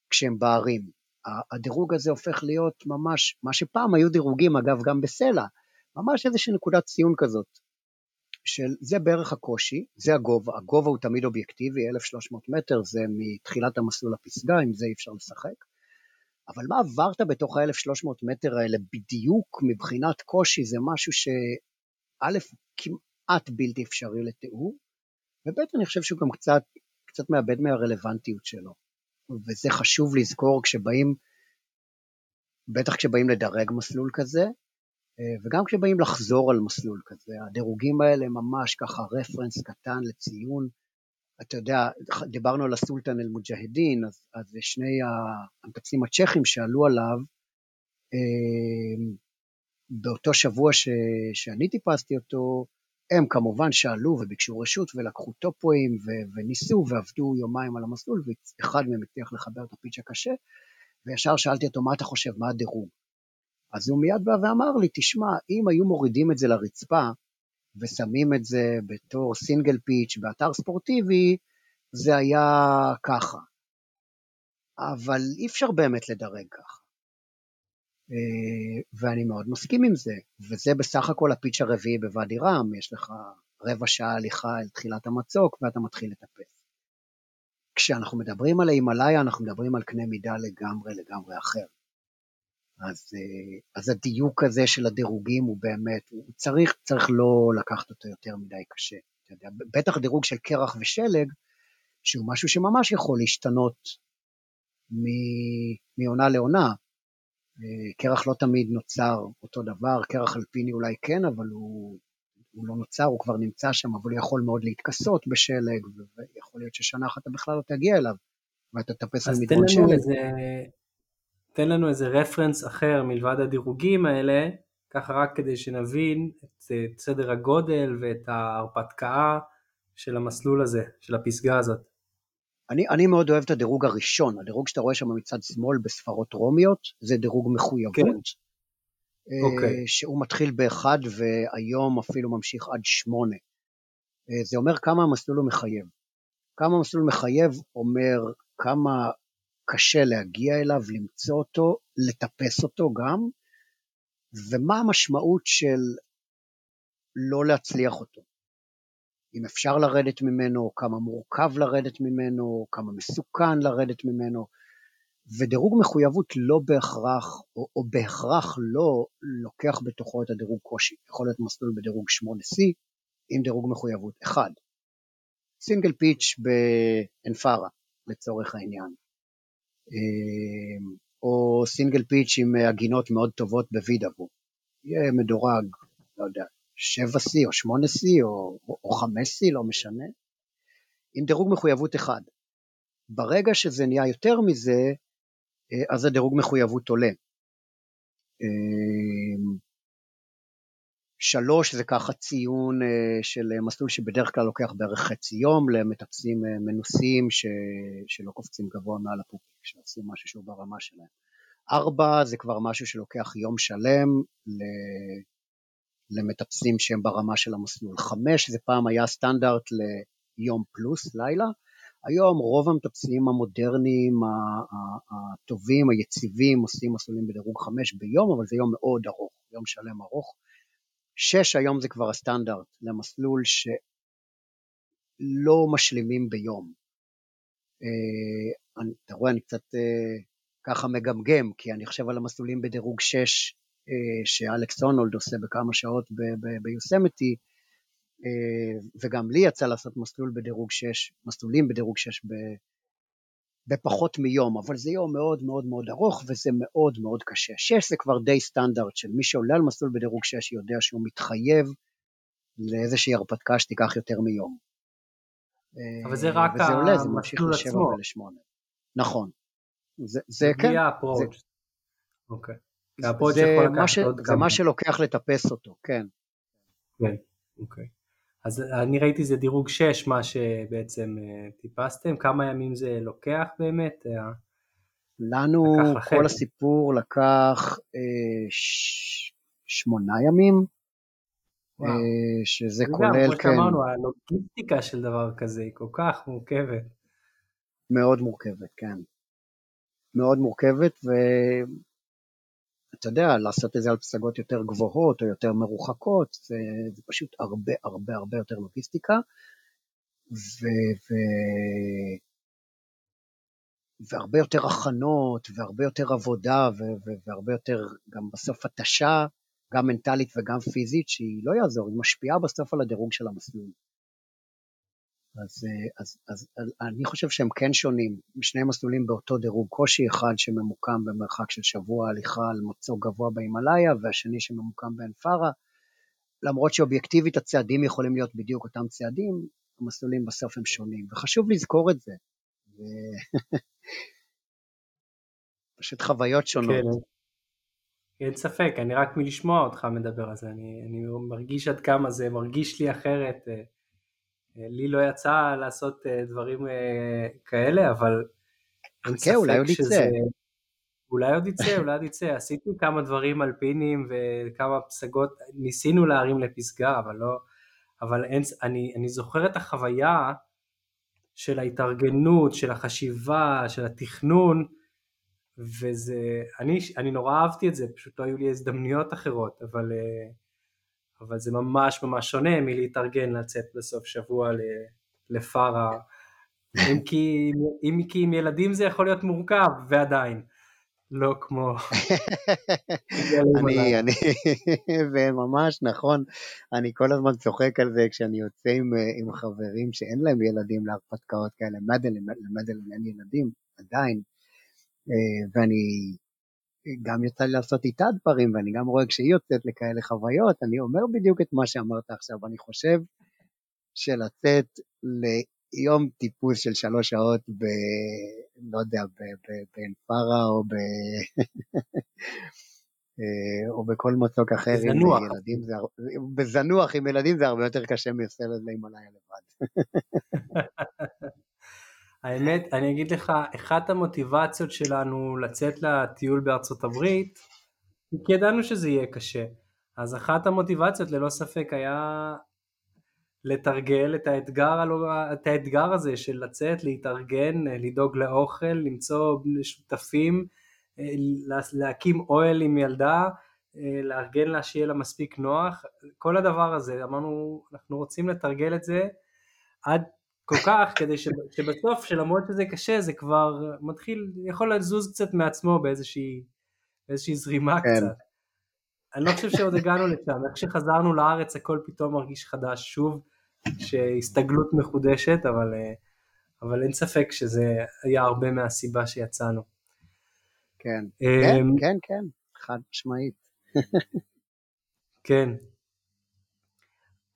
B: כשהם בערים. הדירוג הזה הופך להיות ממש, מה שפעם היו דירוגים אגב גם בסלע, ממש איזושהי נקודת ציון כזאת. של זה בערך הקושי, זה הגובה, הגובה הוא תמיד אובייקטיבי, 1,300 מטר זה מתחילת המסלול לפסגה, עם זה אי אפשר לשחק. אבל מה עברת בתוך ה-1,300 מטר האלה בדיוק מבחינת קושי, זה משהו שא', כמעט בלתי אפשרי לתיאור, וב', אני חושב שהוא גם קצת, קצת מאבד מהרלוונטיות שלו. וזה חשוב לזכור כשבאים, בטח כשבאים לדרג מסלול כזה, וגם כשבאים לחזור על מסלול כזה, הדירוגים האלה ממש ככה רפרנס קטן לציון. אתה יודע, דיברנו על הסולטן אל-מוג'הדין, אז, אז שני המטפסים הצ'כים שעלו עליו, אה, באותו שבוע ש, שאני טיפסתי אותו, הם כמובן שאלו וביקשו רשות ולקחו טופואים ו- וניסו ועבדו יומיים על המסלול, ואחד מהם הצליח לחבר את הפיץ' הקשה, וישר שאלתי אותו, מה אתה חושב, מה הדירוג? אז הוא מיד בא ואמר לי, תשמע, אם היו מורידים את זה לרצפה ושמים את זה בתור סינגל פיץ' באתר ספורטיבי, זה היה ככה. אבל אי אפשר באמת לדרג ככה. אה, ואני מאוד מסכים עם זה, וזה בסך הכל הפיץ' הרביעי בוואדי רם, יש לך רבע שעה הליכה אל תחילת המצוק ואתה מתחיל לטפס. כשאנחנו מדברים על ההימאליה, אנחנו מדברים על קנה מידה לגמרי לגמרי אחר. אז, אה, אז הדיוק הזה של הדירוגים הוא באמת, הוא צריך, צריך לא לקחת אותו יותר מדי קשה. אתה יודע, בטח דירוג של קרח ושלג, שהוא משהו שממש יכול להשתנות מעונה לעונה. אה, קרח לא תמיד נוצר אותו דבר, קרח אלפיני אולי כן, אבל הוא, הוא לא נוצר, הוא כבר נמצא שם, אבל הוא יכול מאוד להתכסות בשלג, ויכול להיות ששנה אחת אתה בכלל לא תגיע אליו, ואתה תטפס על מדרון שלג. איזה,
A: תן לנו איזה רפרנס אחר מלבד הדירוגים האלה, ככה רק כדי שנבין את, את סדר הגודל ואת ההרפתקה של המסלול הזה, של הפסגה הזאת.
B: אני, אני מאוד אוהב את הדירוג הראשון, הדירוג שאתה רואה שם מצד שמאל בספרות רומיות, זה דירוג מחויבות. כן. אה, אוקיי. שהוא מתחיל באחד והיום אפילו ממשיך עד שמונה. אה, זה אומר כמה המסלול הוא מחייב. כמה המסלול מחייב אומר כמה קשה להגיע אליו, למצוא אותו, לטפס אותו גם, ומה המשמעות של לא להצליח אותו. אם אפשר לרדת ממנו, כמה מורכב לרדת ממנו, כמה מסוכן לרדת ממנו, ודירוג מחויבות לא בהכרח, או, או בהכרח לא, לוקח בתוכו את הדירוג קושי. יכול להיות מסלול בדירוג 8C עם דירוג מחויבות 1. סינגל פיץ' באנפרה, לצורך העניין. אמ, או סינגל פיץ' עם הגינות מאוד טובות בווידאבו. יהיה מדורג, לא יודע, 7C או 8C או, או 5C, לא משנה, עם דירוג מחויבות אחד. ברגע שזה נהיה יותר מזה, אה, אז הדירוג מחויבות עולה. שלוש זה ככה ציון אה, של מסלול שבדרך כלל לוקח בערך חצי יום למטפסים אה, מנוסים ש... שלא קופצים גבוה מעל הפופיק, שעושים משהו שהוא ברמה שלהם. ארבע זה כבר משהו שלוקח יום שלם למטפסים שהם ברמה של המסלול. חמש זה פעם היה סטנדרט ליום פלוס, לילה. היום רוב המטפסים המודרניים, הטובים, היציבים, עושים מסלולים בדירוג חמש ביום, אבל זה יום מאוד ארוך, יום שלם ארוך. שש היום זה כבר הסטנדרט למסלול שלא משלימים ביום. אה, אתה רואה, אני קצת אה, ככה מגמגם, כי אני חושב על המסלולים בדירוג 6 אה, שאלכס הונולד עושה בכמה שעות ביוסמתי, וגם לי יצא לעשות מסלול בדירוג 6, מסלולים בדירוג 6 בפחות מיום, אבל זה יום מאוד מאוד מאוד ארוך וזה מאוד מאוד קשה. 6 זה כבר די סטנדרט של מי שעולה על מסלול בדירוג 6 יודע שהוא מתחייב לאיזושהי הרפתקה שתיקח יותר מיום.
A: אבל זה רק
B: וזה עולה, זה ממשיך לשבע ולשמונה. נכון. זה, זה כן.
A: בלי האפרוץ'. אוקיי.
B: זה, זה, מה, ש, זה מה שלוקח לטפס אותו, כן.
A: כן, אוקיי. אז אני ראיתי זה דירוג 6, מה שבעצם אה, טיפסתם, כמה ימים זה לוקח באמת? אה,
B: לנו כל הסיפור לקח אה, ש... שמונה ימים. אה, שזה כולל,
A: כן. כמו שאמרנו, הלוגיסטיקה של דבר כזה היא כל כך מורכבת.
B: מאוד מורכבת, כן. מאוד מורכבת, ואתה יודע, לעשות את זה על פסגות יותר גבוהות או יותר מרוחקות, זה, זה פשוט הרבה הרבה הרבה יותר לוגיסטיקה, ו... ו... והרבה יותר הכנות, והרבה יותר עבודה, והרבה יותר גם בסוף התשה, גם מנטלית וגם פיזית, שהיא לא יעזור, היא משפיעה בסוף על הדירוג של המסלול. אז, אז, אז, אז אני חושב שהם כן שונים, שני מסלולים באותו דירוג, קושי אחד שממוקם במרחק של שבוע הליכה על מצוק גבוה בהימאליה, והשני שממוקם בעין פארה, למרות שאובייקטיבית הצעדים יכולים להיות בדיוק אותם צעדים, המסלולים בסוף הם שונים, וחשוב לזכור את זה. ו... פשוט חוויות שונות.
A: כן, אין ספק, אני רק מלשמוע אותך מדבר על זה, אני, אני מרגיש עד כמה זה מרגיש לי אחרת. אה, אה, לי לא יצא לעשות אה, דברים כאלה, אבל
B: אין ספק אולי עוד שזה... יצא.
A: אולי עוד יצא, אולי עוד יצא. עשיתי כמה דברים אלפינים וכמה פסגות, ניסינו להרים לפסגה, אבל לא... אבל אין, אני, אני זוכר את החוויה של ההתארגנות, של החשיבה, של התכנון, וזה, אני, אני נורא אהבתי את זה, פשוט לא היו לי הזדמנויות אחרות, אבל, אה, אבל זה ממש ממש שונה מלהתארגן לצאת בסוף שבוע לפארה, אם כי, אם כי עם ילדים זה יכול להיות מורכב, ועדיין. לא כמו...
B: אני, אני, וממש נכון, אני כל הזמן צוחק על זה כשאני יוצא עם, עם חברים שאין להם ילדים להרפתקאות כאלה, מדלן, למדלן אין ילדים, עדיין, אה, ואני גם יצא לי לעשות איתה דברים, ואני גם רואה כשהיא יוצאת לכאלה חוויות, אני אומר בדיוק את מה שאמרת עכשיו, אני חושב שלצאת יום טיפוס של שלוש שעות ב... לא יודע, בעין פארה או ב... אה, או בכל מצוק אחר
A: בזנוח.
B: עם ילדים, זה... בזנוח עם ילדים זה הרבה יותר קשה מסלד להימלאיה לבד.
A: האמת, אני אגיד לך, אחת המוטיבציות שלנו לצאת לטיול בארצות הברית, כי ידענו שזה יהיה קשה. אז אחת המוטיבציות ללא ספק היה לתרגל את האתגר, את האתגר הזה של לצאת, להתארגן, לדאוג לאוכל, למצוא שותפים, להקים אוהל עם ילדה, לארגן לה שיהיה לה מספיק נוח, כל הדבר הזה, אמרנו אנחנו רוצים לתרגל את זה עד כל כך כדי שבסוף שלמרות שזה קשה זה כבר מתחיל, יכול לזוז קצת מעצמו באיזושהי, באיזושהי זרימה כן. קצת. אני לא חושב שעוד הגענו לשם, איך שחזרנו לארץ הכל פתאום מרגיש חדש שוב, שהסתגלות מחודשת, אבל, אה, אבל אין ספק שזה היה הרבה מהסיבה שיצאנו.
B: כן, אה, כן, כן, כן, חד משמעית.
A: כן.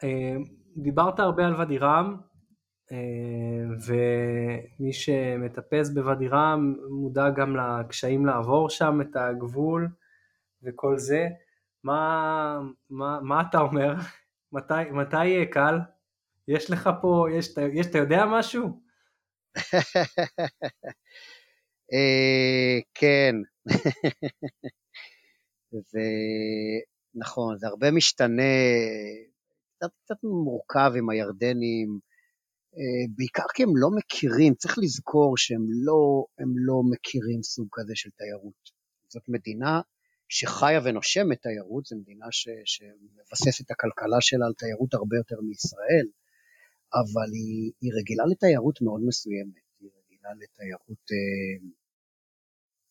A: אה, דיברת הרבה על ואדי רם, ומי שמטפס בוואדי רם מודע גם לקשיים לעבור שם את הגבול וכל זה. מה, מה, מה אתה אומר? מתי, מתי יהיה קל? יש לך פה, יש, יש, אתה יודע משהו?
B: אה, כן, זה נכון, זה הרבה משתנה, קצת, קצת מורכב עם הירדנים, אה, בעיקר כי הם לא מכירים, צריך לזכור שהם לא, לא מכירים סוג כזה של תיירות. זאת מדינה שחיה ונושמת תיירות, זו מדינה ש, שמבססת את הכלכלה שלה על תיירות הרבה יותר מישראל. אבל היא, היא רגילה לתיירות מאוד מסוימת, היא רגילה לתיירות, אה,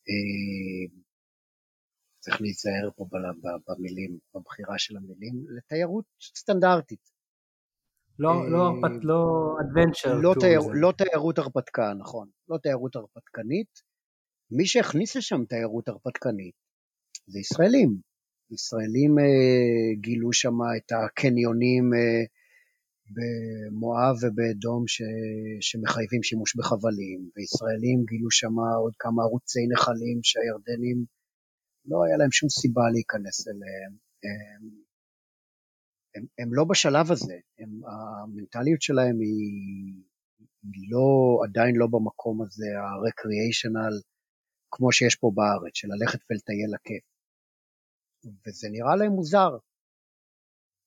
B: אה, צריך להיזהר פה במילים, בבחירה של המילים, לתיירות סטנדרטית.
A: לא, אה, לא, הרפת, לא.
B: לא, תייר, לא תיירות הרפתקה, נכון, לא תיירות הרפתקנית. מי שהכניס לשם תיירות הרפתקנית זה ישראלים. ישראלים אה, גילו שם את הקניונים אה, במואב ובאדום ש... שמחייבים שימוש בחבלים, וישראלים גילו שם עוד כמה ערוצי נחלים שהירדנים, לא היה להם שום סיבה להיכנס אליהם. הם, הם, הם לא בשלב הזה, הם, המנטליות שלהם היא, היא לא, עדיין לא במקום הזה, ה-recreational, כמו שיש פה בארץ, של ללכת ולטייל לכיף. וזה נראה להם מוזר.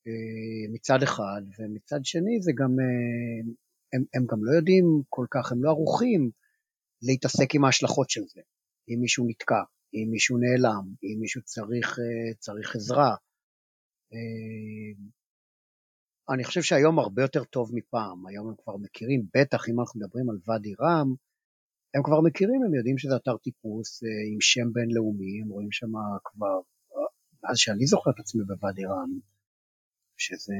B: אה, מצד אחד, ומצד שני זה גם, אה, הם, הם גם לא יודעים כל כך, הם לא ערוכים להתעסק עם ההשלכות של זה. אם מישהו נתקע, אם מישהו נעלם, אם מישהו צריך, אה, צריך עזרה. אני חושב שהיום הרבה יותר טוב מפעם, היום הם כבר מכירים, בטח אם אנחנו מדברים על ואדי רם, הם כבר מכירים, הם יודעים שזה אתר טיפוס עם שם בינלאומי, הם רואים שם כבר, מאז שאני זוכר את עצמי בוואדי רם, שזה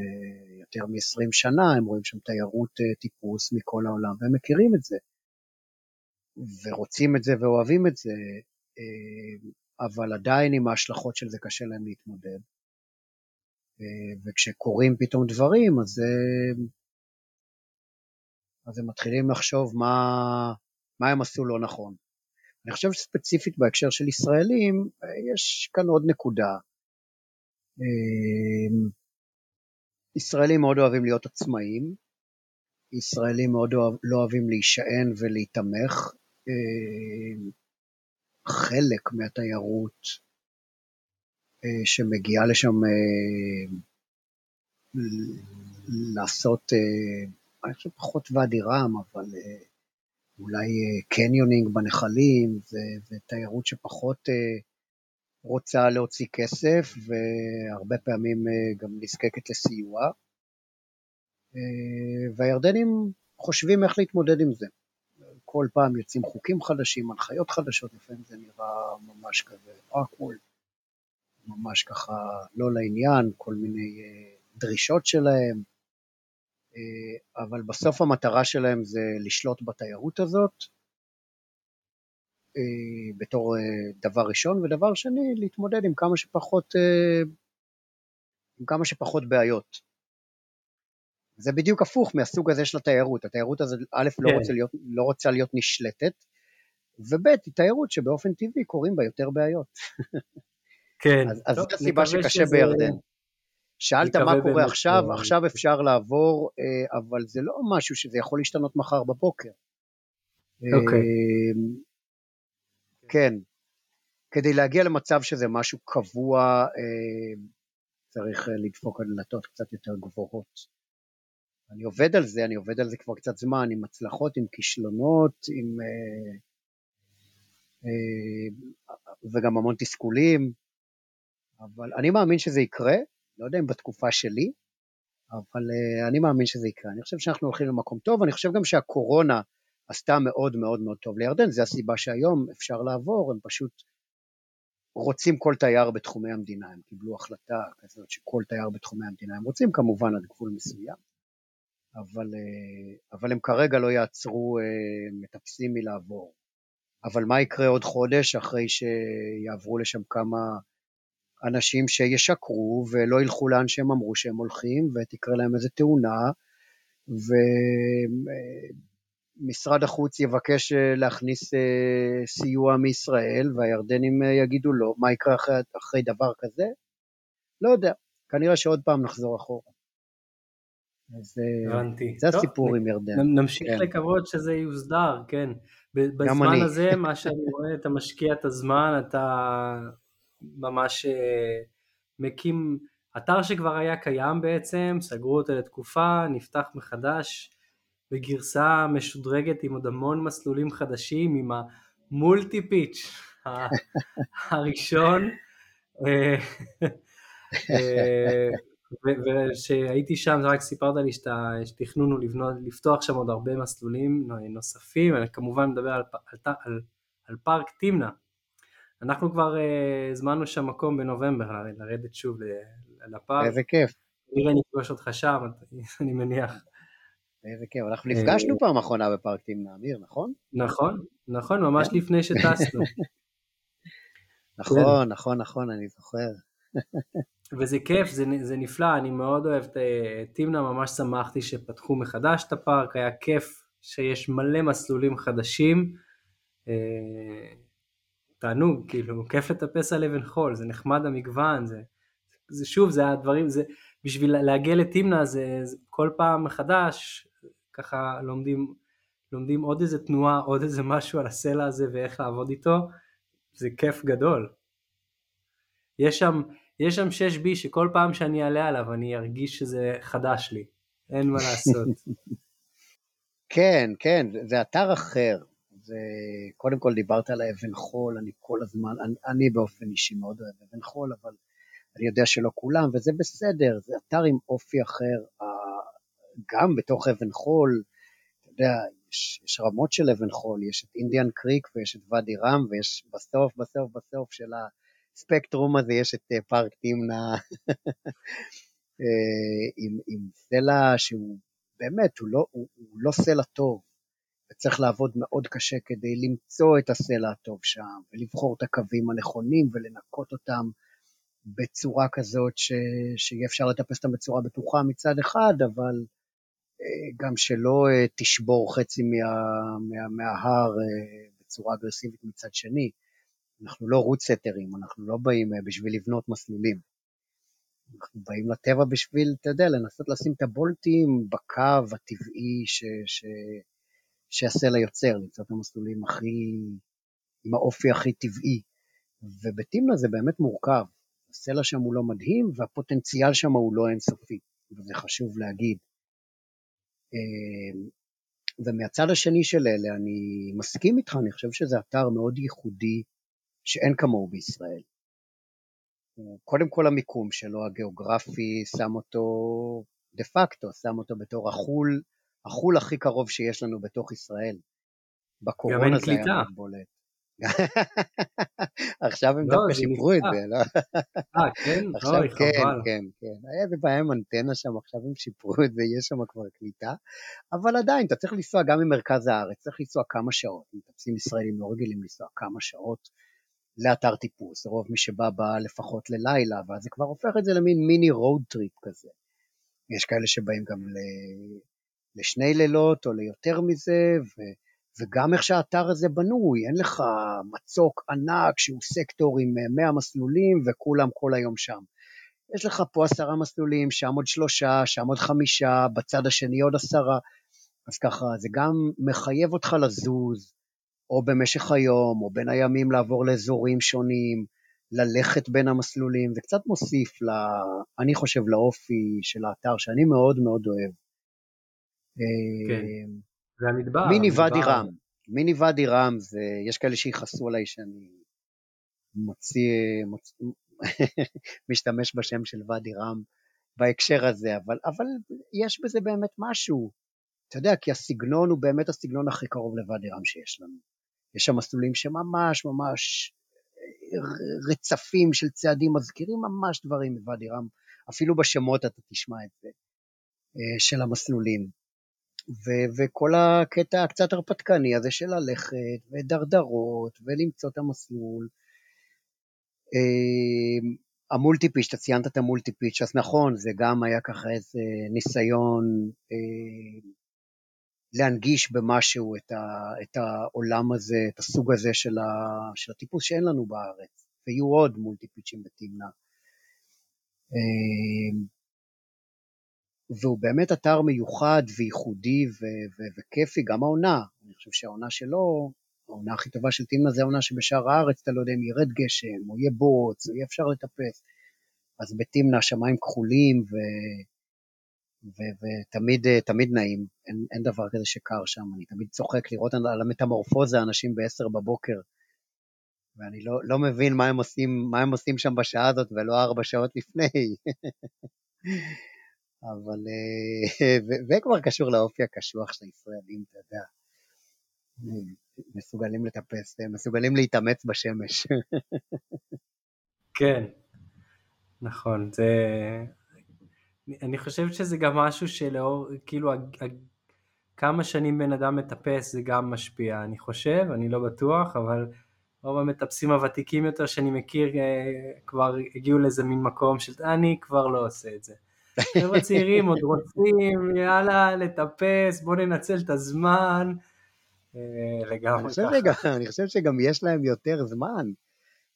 B: יותר מ-20 שנה, הם רואים שם תיירות אה, טיפוס מכל העולם, והם מכירים את זה, ורוצים את זה ואוהבים את זה, אה, אבל עדיין עם ההשלכות של זה קשה להם להתמודד. אה, וכשקורים פתאום דברים, אז, אז הם מתחילים לחשוב מה, מה הם עשו לא נכון. אני חושב שספציפית בהקשר של ישראלים, יש כאן עוד נקודה. ישראלים מאוד אוהבים להיות עצמאים, ישראלים מאוד אוהב, לא אוהבים להישען ולהיתמך. אה, חלק מהתיירות אה, שמגיעה לשם אה, לעשות, אני חושב פחות ואדי רם, אבל אולי canyoning בנחלים, זה, זה תיירות שפחות רוצה להוציא כסף והרבה פעמים אה, גם נזקקת לסיוע. אה, והירדנים חושבים איך להתמודד עם זה. כל פעם יוצאים חוקים חדשים, הנחיות חדשות, לפעמים זה נראה ממש כזה אקוול, ממש ככה לא לעניין, כל מיני אה, דרישות שלהם, אבל בסוף המטרה שלהם זה לשלוט בתיירות הזאת, אה, בתור אה, דבר ראשון, ודבר שני, להתמודד עם כמה שפחות, אה, עם כמה שפחות בעיות. זה בדיוק הפוך מהסוג הזה של התיירות. התיירות הזאת, א', לא כן. לא, רוצה להיות, לא רוצה להיות נשלטת, וב', היא תיירות שבאופן טבעי קורים בה יותר בעיות.
A: כן.
B: אז, אז זאת הסיבה שקשה שזה... בירדן. שאלת מה קורה עכשיו, זה... עכשיו אפשר לעבור, אבל זה לא משהו שזה יכול להשתנות מחר בבוקר.
A: אוקיי.
B: כן, כדי להגיע למצב שזה משהו קבוע, אה, צריך אה, לדפוק על דלתות קצת יותר גבוהות. אני עובד על זה, אני עובד על זה כבר קצת זמן, עם הצלחות, עם כישלונות, עם... אה, וגם המון תסכולים, אבל אני מאמין שזה יקרה, לא יודע אם בתקופה שלי, אבל אני מאמין שזה יקרה. אני חושב שאנחנו הולכים למקום טוב, אני חושב גם שהקורונה עשתה מאוד מאוד מאוד טוב לירדן, זו הסיבה שהיום אפשר לעבור, הם פשוט רוצים כל תייר בתחומי המדינה, הם קיבלו החלטה כזאת שכל תייר בתחומי המדינה, הם רוצים כמובן עד גבול מסוים, אבל, אה, אבל הם כרגע לא יעצרו אה, מטפסים מלעבור. אבל מה יקרה עוד חודש אחרי שיעברו לשם כמה אנשים שישקרו ולא ילכו לאן שהם אמרו שהם הולכים ותקרה להם איזה תאונה ו... משרד החוץ יבקש אה, להכניס אה, סיוע מישראל והירדנים אה, יגידו לא, מה יקרה אחרי, אחרי דבר כזה? לא יודע, כנראה שעוד פעם נחזור אחורה. אז הבנתי. זה הסיפור טוב, עם ירדן.
A: נמשיך כן. לקוות שזה יוסדר, כן. בזמן הזה, מה שאני רואה, אתה משקיע את הזמן, אתה ממש מקים אתר שכבר היה קיים בעצם, סגרו אותו לתקופה, נפתח מחדש. בגרסה משודרגת עם עוד המון מסלולים חדשים, עם המולטי פיץ' הראשון, אה, אה, וכשהייתי שם רק סיפרת לי שתכנון הוא לפתוח שם עוד הרבה מסלולים נוספים, אני כמובן מדבר על, על, על, על פארק תמנע. אנחנו כבר uh, הזמנו שם מקום בנובמבר לרדת שוב לפארק.
B: איזה כיף.
A: נראה נפגוש אותך שם, אני מניח.
B: איזה כיף, אנחנו נפגשנו פעם אחרונה בפארק תמנע, אמיר, נכון?
A: נכון, נכון, ממש כן. לפני שטסנו.
B: נכון, נכון, נכון, אני זוכר.
A: וזה כיף, זה, זה נפלא, אני מאוד אוהב את תמנע, ממש שמחתי שפתחו מחדש את הפארק, היה כיף שיש מלא מסלולים חדשים. תענוג, כאילו, כיף לטפס על אבן חול, זה נחמד המגוון, זה, זה שוב, זה הדברים, זה, בשביל להגיע לתמנע זה, זה כל פעם מחדש, ככה לומדים, לומדים עוד איזה תנועה, עוד איזה משהו על הסלע הזה ואיך לעבוד איתו, זה כיף גדול. יש שם, יש שם 6B שכל פעם שאני אעלה עליו אני ארגיש שזה חדש לי, אין מה לעשות.
B: כן, כן, זה אתר אחר. זה, קודם כל דיברת על האבן חול, אני כל הזמן, אני, אני באופן אישי מאוד אוהב אבן חול, אבל אני יודע שלא כולם, וזה בסדר, זה אתר עם אופי אחר. גם בתוך אבן חול, אתה יודע, יש, יש רמות של אבן חול, יש את אינדיאן קריק ויש את ואדי רם, ויש בסוף, בסוף, בסוף של הספקטרום הזה, יש את אה, פארק תמנע אה, עם, עם סלע שהוא באמת, הוא לא, הוא, הוא לא סלע טוב, וצריך לעבוד מאוד קשה כדי למצוא את הסלע הטוב שם, ולבחור את הקווים הנכונים ולנקות אותם בצורה כזאת ש... שיהיה אפשר לטפס אותם בצורה בטוחה מצד אחד, אבל אה, גם שלא אה, תשבור חצי מה... מה... מההר אה, בצורה אגרסיבית מצד שני. אנחנו לא רוצטרים, אנחנו לא באים בשביל לבנות מסלולים. אנחנו באים לטבע בשביל, אתה יודע, לנסות לשים את הבולטים בקו הטבעי ש... ש... שהסלע יוצר, למצוא את המסלולים הכי, עם האופי הכי טבעי. ובתמנע זה באמת מורכב. הסלע שם הוא לא מדהים, והפוטנציאל שם הוא לא אינסופי, וזה חשוב להגיד. אמ, ומהצד השני של אלה, אני מסכים איתך, אני חושב שזה אתר מאוד ייחודי, שאין כמוהו בישראל. קודם כל המיקום שלו, הגיאוגרפי, שם אותו דה פקטו, שם אותו בתור החול, החול הכי קרוב שיש לנו בתוך ישראל.
A: בקורונה זה היה מאוד
B: בולט. עכשיו הם לא, דווקא שיפרו את זה, לא?
A: אה, כן?
B: עכשיו כן, כן, כן. היה איזה בעיה עם אנטנה שם, עכשיו הם שיפרו את זה, יש שם כבר קליטה. אבל עדיין, אתה צריך לנסוע גם ממרכז הארץ, צריך לנסוע כמה שעות. מטפסים ישראלים לא רגילים לנסוע כמה שעות לאתר טיפוס. רוב מי שבא בא לפחות ללילה, ואז זה כבר הופך את זה למין mini road trip כזה. יש כאלה שבאים גם לשני לילות או ליותר מזה, ו... וגם איך שהאתר הזה בנוי, אין לך מצוק ענק שהוא סקטור עם 100 אה, מסלולים וכולם כל היום שם. יש לך פה עשרה מסלולים, שם עוד שלושה, שם עוד חמישה, בצד השני עוד עשרה. אז ככה, זה גם מחייב אותך לזוז, או במשך היום, או בין הימים לעבור לאזורים שונים, ללכת בין המסלולים, זה קצת מוסיף, ל, אני חושב, לאופי של האתר, שאני מאוד מאוד אוהב.
A: כן. אה, זה המדבר.
B: מיני ואדי רם. מיני ואדי רם, זה, יש כאלה שיכעסו עליי שאני מוציא, מוציא משתמש בשם של ואדי רם בהקשר הזה, אבל, אבל יש בזה באמת משהו. אתה יודע, כי הסגנון הוא באמת הסגנון הכי קרוב לוואדי רם שיש לנו. יש שם מסלולים שממש ממש רצפים של צעדים מזכירים ממש דברים מוואדי רם, אפילו בשמות אתה תשמע את זה, אה, של המסלולים. ו- וכל הקטע הקצת הרפתקני הזה של ללכת ודרדרות ולמצוא את המסלול. אמ, המולטי פיץ', אתה ציינת את המולטי פיץ', אז נכון, זה גם היה ככה איזה ניסיון אה, להנגיש במשהו את, ה, את העולם הזה, את הסוג הזה של, ה, של הטיפוס שאין לנו בארץ, ויהיו עוד מולטי פיצ'ים בתמנע. אה, והוא באמת אתר מיוחד וייחודי וכיפי, גם העונה. אני חושב שהעונה שלו, העונה הכי טובה של תמנה זה העונה שבשאר הארץ אתה לא יודע אם ירד גשם, או יהיה בוץ, או יהיה אפשר לטפס. אז בתמנה השמיים כחולים ו- ותמיד תמיד נעים, אין, אין דבר כזה שקר שם, אני תמיד צוחק לראות על המטמורפוזה אנשים ב-10 בבוקר, ואני לא, לא מבין מה הם, עושים, מה הם עושים שם בשעה הזאת ולא ארבע שעות לפני. אבל זה כבר קשור לאופי הקשוח של הישראלים, אתה יודע. מסוגלים לטפס, מסוגלים להתאמץ בשמש.
A: כן, נכון, זה... אני חושב שזה גם משהו שלאור, כאילו, כמה שנים בן אדם מטפס זה גם משפיע, אני חושב, אני לא בטוח, אבל רוב המטפסים הוותיקים יותר שאני מכיר כבר הגיעו לאיזה מין מקום של אני כבר לא עושה את זה. חבר'ה צעירים עוד רוצים, יאללה, לטפס, בואו ננצל את הזמן. לגמרי
B: ככה. אני חושב שגם יש להם יותר זמן.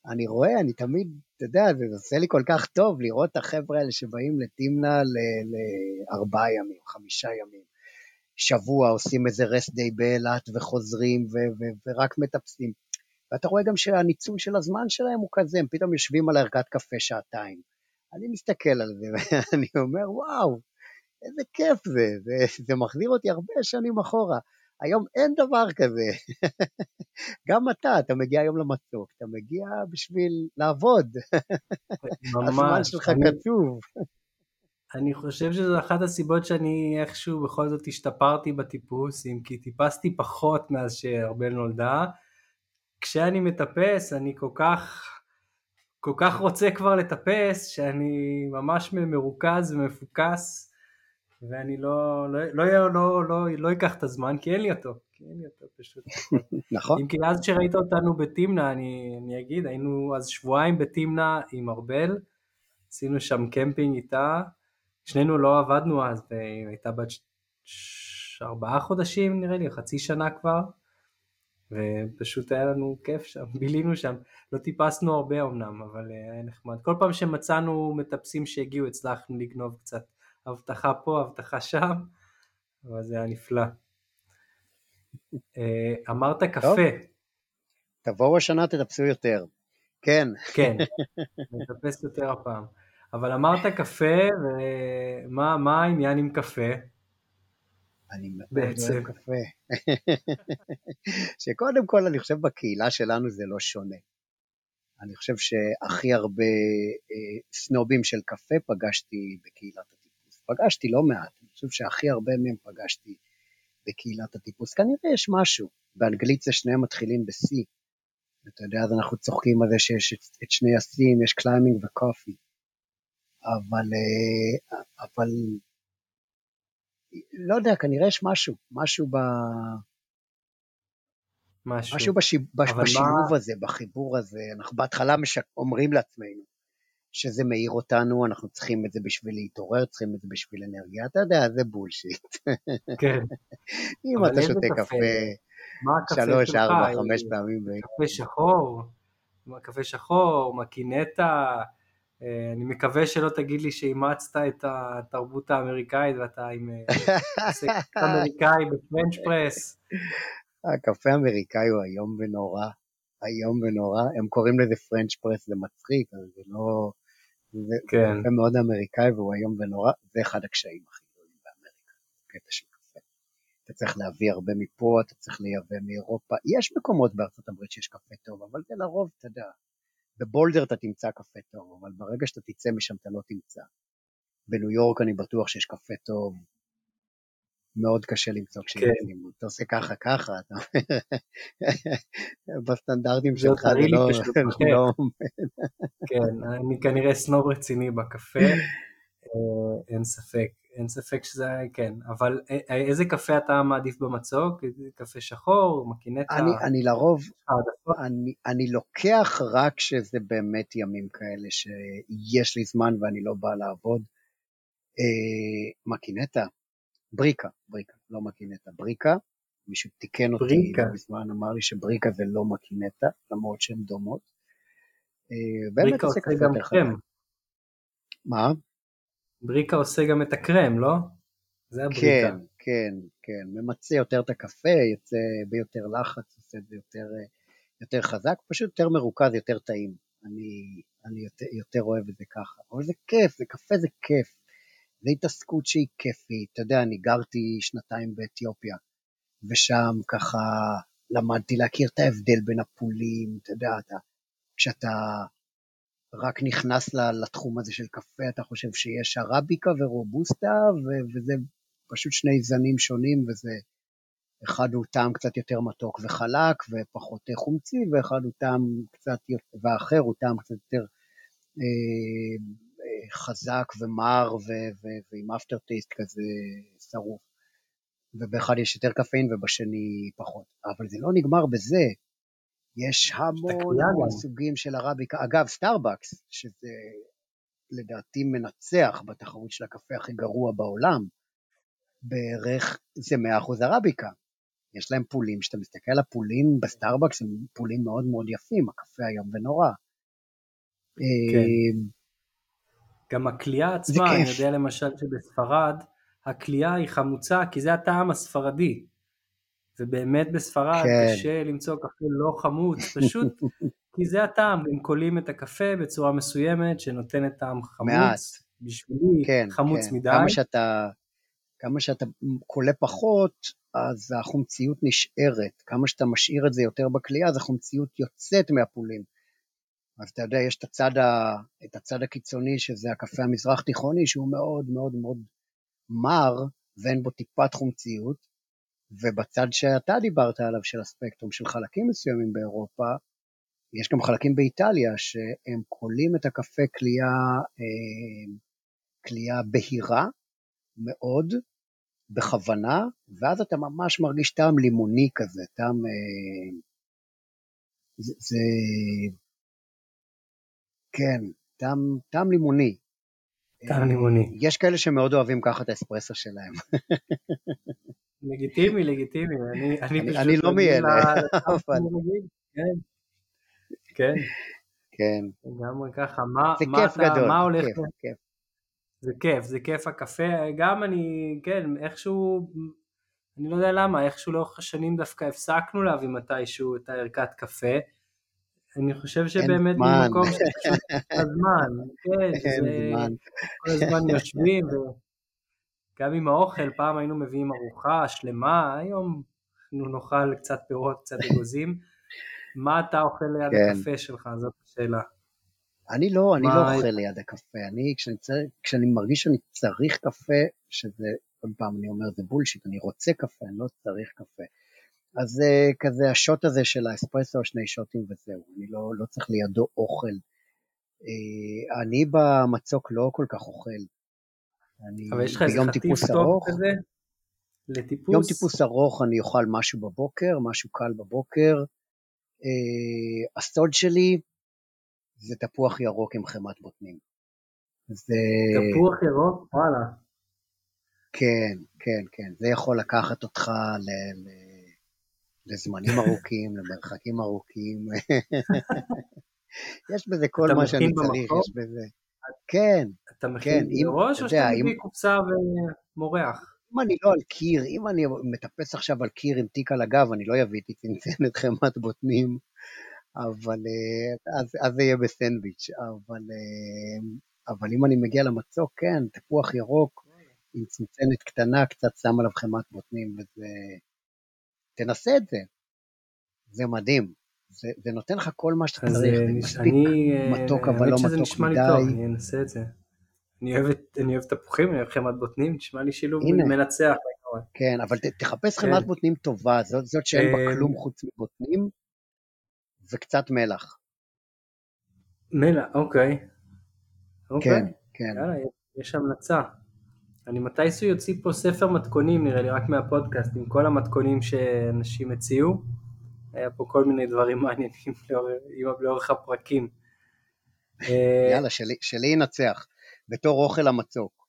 B: אני רואה, אני תמיד, אתה יודע, זה עושה לי כל כך טוב לראות את החבר'ה האלה שבאים לתמנע לארבעה ימים, חמישה ימים. שבוע עושים איזה רסט דיי באילת וחוזרים ו- ו- ורק מטפסים. ואתה רואה גם שהניצול של הזמן שלהם הוא כזה, הם פתאום יושבים על ערכת קפה שעתיים. אני מסתכל על זה ואני אומר, וואו, איזה כיף זה, זה, זה מחזיר אותי הרבה שנים אחורה. היום אין דבר כזה. גם אתה, אתה מגיע היום למצוק, אתה מגיע בשביל לעבוד. ממש. הזמן שלך אני, קצוב.
A: אני חושב שזו אחת הסיבות שאני איכשהו בכל זאת השתפרתי בטיפוס, אם כי טיפסתי פחות מאז שארבל נולדה. כשאני מטפס, אני כל כך, כל כך רוצה כבר לטפס, שאני ממש מרוכז ומפוקס. ואני לא, לא, לא, לא, לא, לא, אקח את הזמן, כי אין לי אותו, כי אין לי אותו פשוט.
B: נכון.
A: אם כי אז שראית אותנו בתמנע, אני, אני אגיד, היינו אז שבועיים בתמנע עם ארבל, עשינו שם קמפינג איתה, שנינו לא עבדנו אז, והיא הייתה בת ש... ארבעה חודשים נראה לי, חצי שנה כבר, ופשוט היה לנו כיף שם, בילינו שם, לא טיפסנו הרבה אמנם, אבל אה, היה נחמד. כל פעם שמצאנו מטפסים שהגיעו הצלחנו לגנוב קצת הבטחה פה, הבטחה שם, אבל זה היה נפלא. אה, אמרת קפה.
B: תבואו השנה תטפסו יותר. כן.
A: כן, נטפס יותר הפעם. אבל אמרת קפה, ומה העניין עם קפה?
B: אני מאוד אוהב קפה. שקודם כל, אני חושב בקהילה שלנו זה לא שונה. אני חושב שהכי הרבה אה, סנובים של קפה פגשתי בקהילת פגשתי לא מעט, אני חושב שהכי הרבה מהם פגשתי בקהילת הטיפוס. כנראה יש משהו, באנגלית זה שניהם מתחילים ב-C. אתה יודע, אז אנחנו צוחקים על זה שיש את שני ה-C'ים, יש climbing ו coffee. אבל, אה, אבל, לא יודע, כנראה יש משהו, משהו ב... משהו, משהו בשיב, בשילוב מה... הזה, בחיבור הזה. אנחנו בהתחלה משק... אומרים לעצמנו, שזה מאיר אותנו, אנחנו צריכים את זה בשביל להתעורר, צריכים את זה בשביל אנרגיה, אתה יודע, זה בולשיט.
A: כן.
B: אם אתה שותה קפה שלוש, ארבע, חמש פעמים.
A: קפה שחור, קפה שחור, מקינטה, אני מקווה שלא תגיד לי שאימצת את התרבות האמריקאית ואתה עם אה, אמריקאי בפרנץ' פרס.
B: הקפה האמריקאי הוא איום ונורא, איום ונורא, הם קוראים לזה פרנץ' פרס, זה מצחיק, אבל זה לא... זה כן. קפה מאוד אמריקאי והוא איום ונורא, זה אחד הקשיים הכי גדולים באמריקה, קטע של קפה. אתה צריך להביא הרבה מפה, אתה צריך לייבא מאירופה. יש מקומות בארצות הברית שיש קפה טוב, אבל זה לרוב, אתה יודע, בבולדר אתה תמצא קפה טוב, אבל ברגע שאתה תצא משם אתה לא תמצא. בניו יורק אני בטוח שיש קפה טוב, מאוד קשה למצוא כשיוצאים. כן. אתה עושה ככה ככה, אתה... בסטנדרטים שלך זה לא... לא
A: כן, אני כנראה סנוב רציני בקפה, אין ספק, אין ספק שזה, כן, אבל אה, אה, איזה קפה אתה מעדיף במצוק? קפה שחור, מקינטה?
B: אני, אני לרוב, אני, אני לוקח רק כשזה באמת ימים כאלה שיש לי זמן ואני לא בא לעבוד. מקינטה, בריקה, בריקה, לא מקינטה, בריקה. מישהו תיקן אותי בריקה. בזמן, אמר לי שבריקה זה לא מקינטה, למרות שהן דומות.
A: אה, בריקה עושה גם קרם.
B: מה?
A: בריקה עושה גם את הקרם, לא? זה הבריקה.
B: כן, כן, כן. ממצה יותר את הקפה, יוצא ביותר לחץ, את זה יותר, יותר חזק, פשוט יותר מרוכז, יותר טעים. אני, אני יותר, יותר אוהב את זה ככה. אבל זה כיף, זה קפה זה כיף. זו התעסקות שהיא כיפית. אתה יודע, אני גרתי שנתיים באתיופיה, ושם ככה למדתי להכיר את ההבדל בין הפולים, אתה יודע, אתה, כשאתה רק נכנס לתחום הזה של קפה, אתה חושב שיש ערביקה ורובוסטה, וזה פשוט שני זנים שונים, וזה, אחד הוא טעם קצת יותר מתוק וחלק ופחות חומצי, ואחד הוא טעם קצת, ואחר הוא טעם קצת יותר אה, חזק ומר ועם aftertaste כזה שרוף. ובאחד יש יותר קפאין ובשני פחות. אבל זה לא נגמר בזה. יש המון המון סוגים של ערביקה. אגב, סטארבקס, שזה לדעתי מנצח בתחרות של הקפה הכי גרוע בעולם, בערך זה 100% ערביקה. יש להם פולים, כשאתה מסתכל על הפולים בסטארבקס, הם פולים מאוד מאוד יפים, הקפה איום ונורא.
A: כן. אה, גם הכלייה עצמה, אני יודע למשל שבספרד, הכלייה היא חמוצה כי זה הטעם הספרדי. ובאמת בספרד כן. קשה למצוא קפה לא חמוץ, פשוט כי זה הטעם, הם קולים את הקפה בצורה מסוימת שנותנת טעם חמוץ, מעט. בשבילי כן, חמוץ כן. מדי.
B: כמה שאתה, כמה שאתה קולה פחות, אז החומציות נשארת, כמה שאתה משאיר את זה יותר בכלייה, אז החומציות יוצאת מהפולים. אז אתה יודע, יש את הצד, ה, את הצד הקיצוני, שזה הקפה המזרח תיכוני, שהוא מאוד מאוד מאוד מר, ואין בו טיפת חומציות, ובצד שאתה דיברת עליו, של הספקטרום של חלקים מסוימים באירופה, יש גם חלקים באיטליה שהם כולאים את הקפה כליאה, כליאה אה, בהירה מאוד, בכוונה, ואז אתה ממש מרגיש טעם לימוני כזה, טעם... אה, זה, זה... כן, טעם, טעם לימוני.
A: טעם לימוני.
B: יש כאלה שמאוד אוהבים ככה את האספרסו שלהם.
A: לגיטימי, לגיטימי. אני, אני,
B: אני, אני לא מאלה, אבל...
A: כן. כן.
B: כן.
A: לגמרי ככה. מה,
B: זה
A: מה
B: כיף
A: אתה,
B: גדול.
A: מה הולך...
B: כיף, כיף.
A: זה כיף, זה כיף הקפה. גם אני, כן, איכשהו, אני לא יודע למה, איכשהו לאורך השנים דווקא הפסקנו להביא מתישהו את הערכת קפה. אני חושב שבאמת ממקום שפשוט הזמן, כן, שזה כל הזמן יושבים, וגם עם האוכל, פעם היינו מביאים ארוחה שלמה, היום אנחנו נאכל קצת פירות, קצת אגוזים. מה אתה אוכל ליד כן. הקפה שלך? זאת השאלה.
B: אני לא, אני לא אוכל ליד הקפה. אני, כשאני, צריך, כשאני מרגיש שאני צריך קפה, שזה, עוד פעם אני אומר, זה בולשיט, אני רוצה קפה, אני לא צריך קפה. אז זה uh, כזה השוט הזה של האספרסו, שני שוטים וזהו, אני לא, לא צריך לידו אוכל. Uh, אני במצוק לא כל כך אוכל.
A: אני, אבל יש לך איזה חטיף טוב כזה? לטיפוס?
B: יום טיפוס ארוך אני אוכל משהו בבוקר, משהו קל בבוקר. Uh, הסוד שלי זה תפוח ירוק עם חמת בוטנים.
A: זה... תפוח ירוק? וואלה.
B: כן, כן, כן. זה יכול לקחת אותך ל... ל... לזמנים ארוכים, למרחקים ארוכים. יש בזה כל מה שאני צריך, יש בזה. כן,
A: אתה מכין כן, בראש או שאתה מביא קופסה ומורח?
B: אם אני לא על קיר, אם אני מטפס עכשיו על קיר עם תיק על הגב, אני לא אביא איתי צנצנת חמת בוטנים, אבל אה, אז, אז זה יהיה בסנדוויץ', אבל, אה, אבל אם אני מגיע למצוק, כן, תפוח ירוק עם צנצנת קטנה, קצת שם עליו חמת בוטנים, וזה... תנסה את זה, זה מדהים. זה, זה נותן לך כל מה שאתה צריך, זה מספיק מתוק אבל לא מתוק מדי. האמת שזה נשמע לי טוב,
A: אני אנסה את זה. אני אוהב, אני אוהב תפוחים, אני אוהב חמת בוטנים, נשמע לי שילוב הנה. מנצח.
B: כן, אבל ת, תחפש חמת כן. בוטנים טובה, זאת, זאת שאין בה אה, כלום חוץ מבוטנים, וקצת מלח.
A: מלח, אוקיי.
B: אוקיי. כן, כן.
A: יאללה, יש המלצה. אני מתישהו יוציא פה ספר מתכונים, נראה לי, רק מהפודקאסט, עם כל המתכונים שאנשים הציעו. היה פה כל מיני דברים מעניינים לאורך, לאורך הפרקים.
B: יאללה, שלי, שלי ינצח, בתור אוכל המצוק.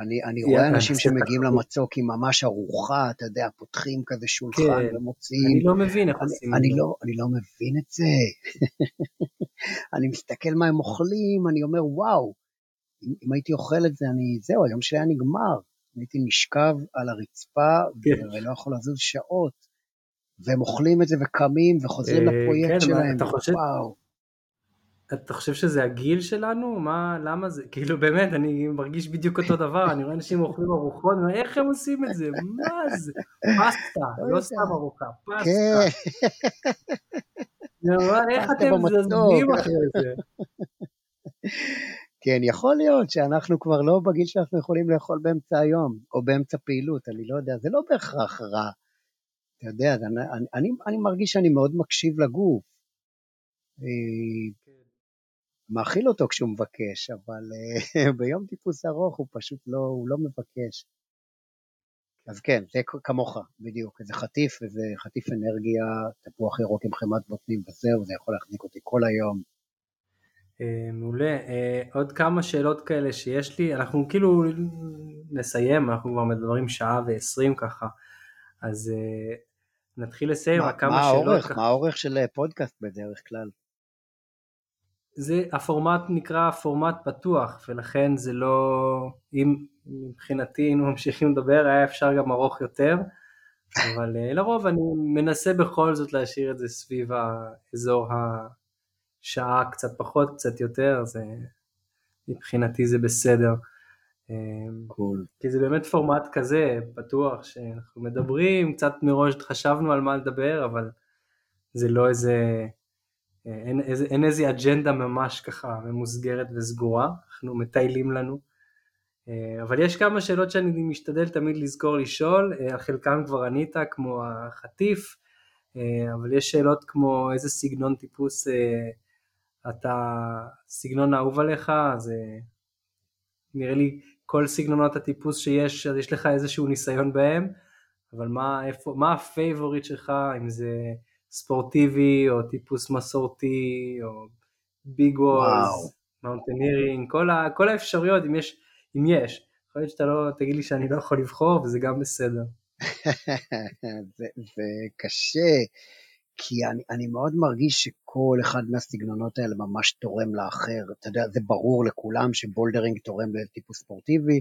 B: אני, אני רואה אנשים שמגיעים למצוק עם ממש ארוחה, אתה יודע, פותחים כזה שולחן כן, ומוציאים.
A: אני לא מבין איך עושים
B: את זה. לא, אני לא מבין את זה. אני מסתכל מה הם אוכלים, אני אומר, וואו, אם, אם הייתי אוכל את זה, אני, זהו, היום שלי היה נגמר. הייתי נשכב על הרצפה כן. ולא יכול לזוז שעות. והם אוכלים את זה וקמים וחוזרים אה, לפרויקט כן, שלהם, אתה חושב, וואו.
A: אתה חושב שזה הגיל שלנו? מה, למה זה? כאילו באמת, אני מרגיש בדיוק אותו דבר, אני רואה אנשים אוכלים ארוחות, איך הם עושים את זה? מה זה? פסטה, לא, לא סתם ארוחה, פסטה. כן. איך אתם זזמים אחרי זה?
B: כן, יכול להיות שאנחנו כבר לא בגיל שאנחנו יכולים לאכול באמצע היום, או באמצע פעילות, אני לא יודע, זה לא בהכרח רע. אתה יודע, אני, אני, אני מרגיש שאני מאוד מקשיב לגוף. מאכיל אותו כשהוא מבקש, אבל אה, ביום טיפוס ארוך הוא פשוט לא, הוא לא מבקש. אז כן, זה כמוך, בדיוק, איזה חטיף, איזה חטיף אנרגיה, תפוח ירוק עם חמת בוטנים וזהו, זה יכול להחזיק אותי כל היום.
A: אה, מעולה, אה, עוד כמה שאלות כאלה שיש לי, אנחנו כאילו נסיים, אנחנו כבר מדברים שעה ועשרים ככה, אז נתחיל לסיים, רק כמה
B: מה
A: שאלות.
B: מה האורך של פודקאסט בדרך כלל?
A: זה, הפורמט נקרא פורמט פתוח, ולכן זה לא, אם מבחינתי היינו ממשיכים לדבר, היה אפשר גם ארוך יותר, אבל לרוב אני מנסה בכל זאת להשאיר את זה סביב האזור השעה, קצת פחות, קצת יותר, זה, מבחינתי זה בסדר.
B: קול.
A: כי זה באמת פורמט כזה, פתוח, שאנחנו מדברים, קצת מראש חשבנו על מה לדבר, אבל זה לא איזה, אין, אין, אין איזה אג'נדה ממש ככה ממוסגרת וסגורה, אנחנו מטיילים לנו. אבל יש כמה שאלות שאני משתדל תמיד לזכור לשאול, על חלקם כבר ענית, כמו החטיף, אבל יש שאלות כמו איזה סגנון טיפוס אתה, סגנון האהוב עליך, זה נראה לי כל סגנונות הטיפוס שיש, אז יש לך איזשהו ניסיון בהם, אבל מה, מה ה favorite שלך, אם זה ספורטיבי או טיפוס מסורתי או big walls, mountaineering, כל, כל האפשרויות, אם יש, אם יש. יכול להיות שאתה לא, תגיד לי שאני לא יכול לבחור וזה גם בסדר.
B: זה, זה קשה, כי אני, אני מאוד מרגיש שכל אחד מהסגנונות האלה ממש תורם לאחר. אתה יודע, זה ברור לכולם ש bouldering תורם לטיפוס ספורטיבי,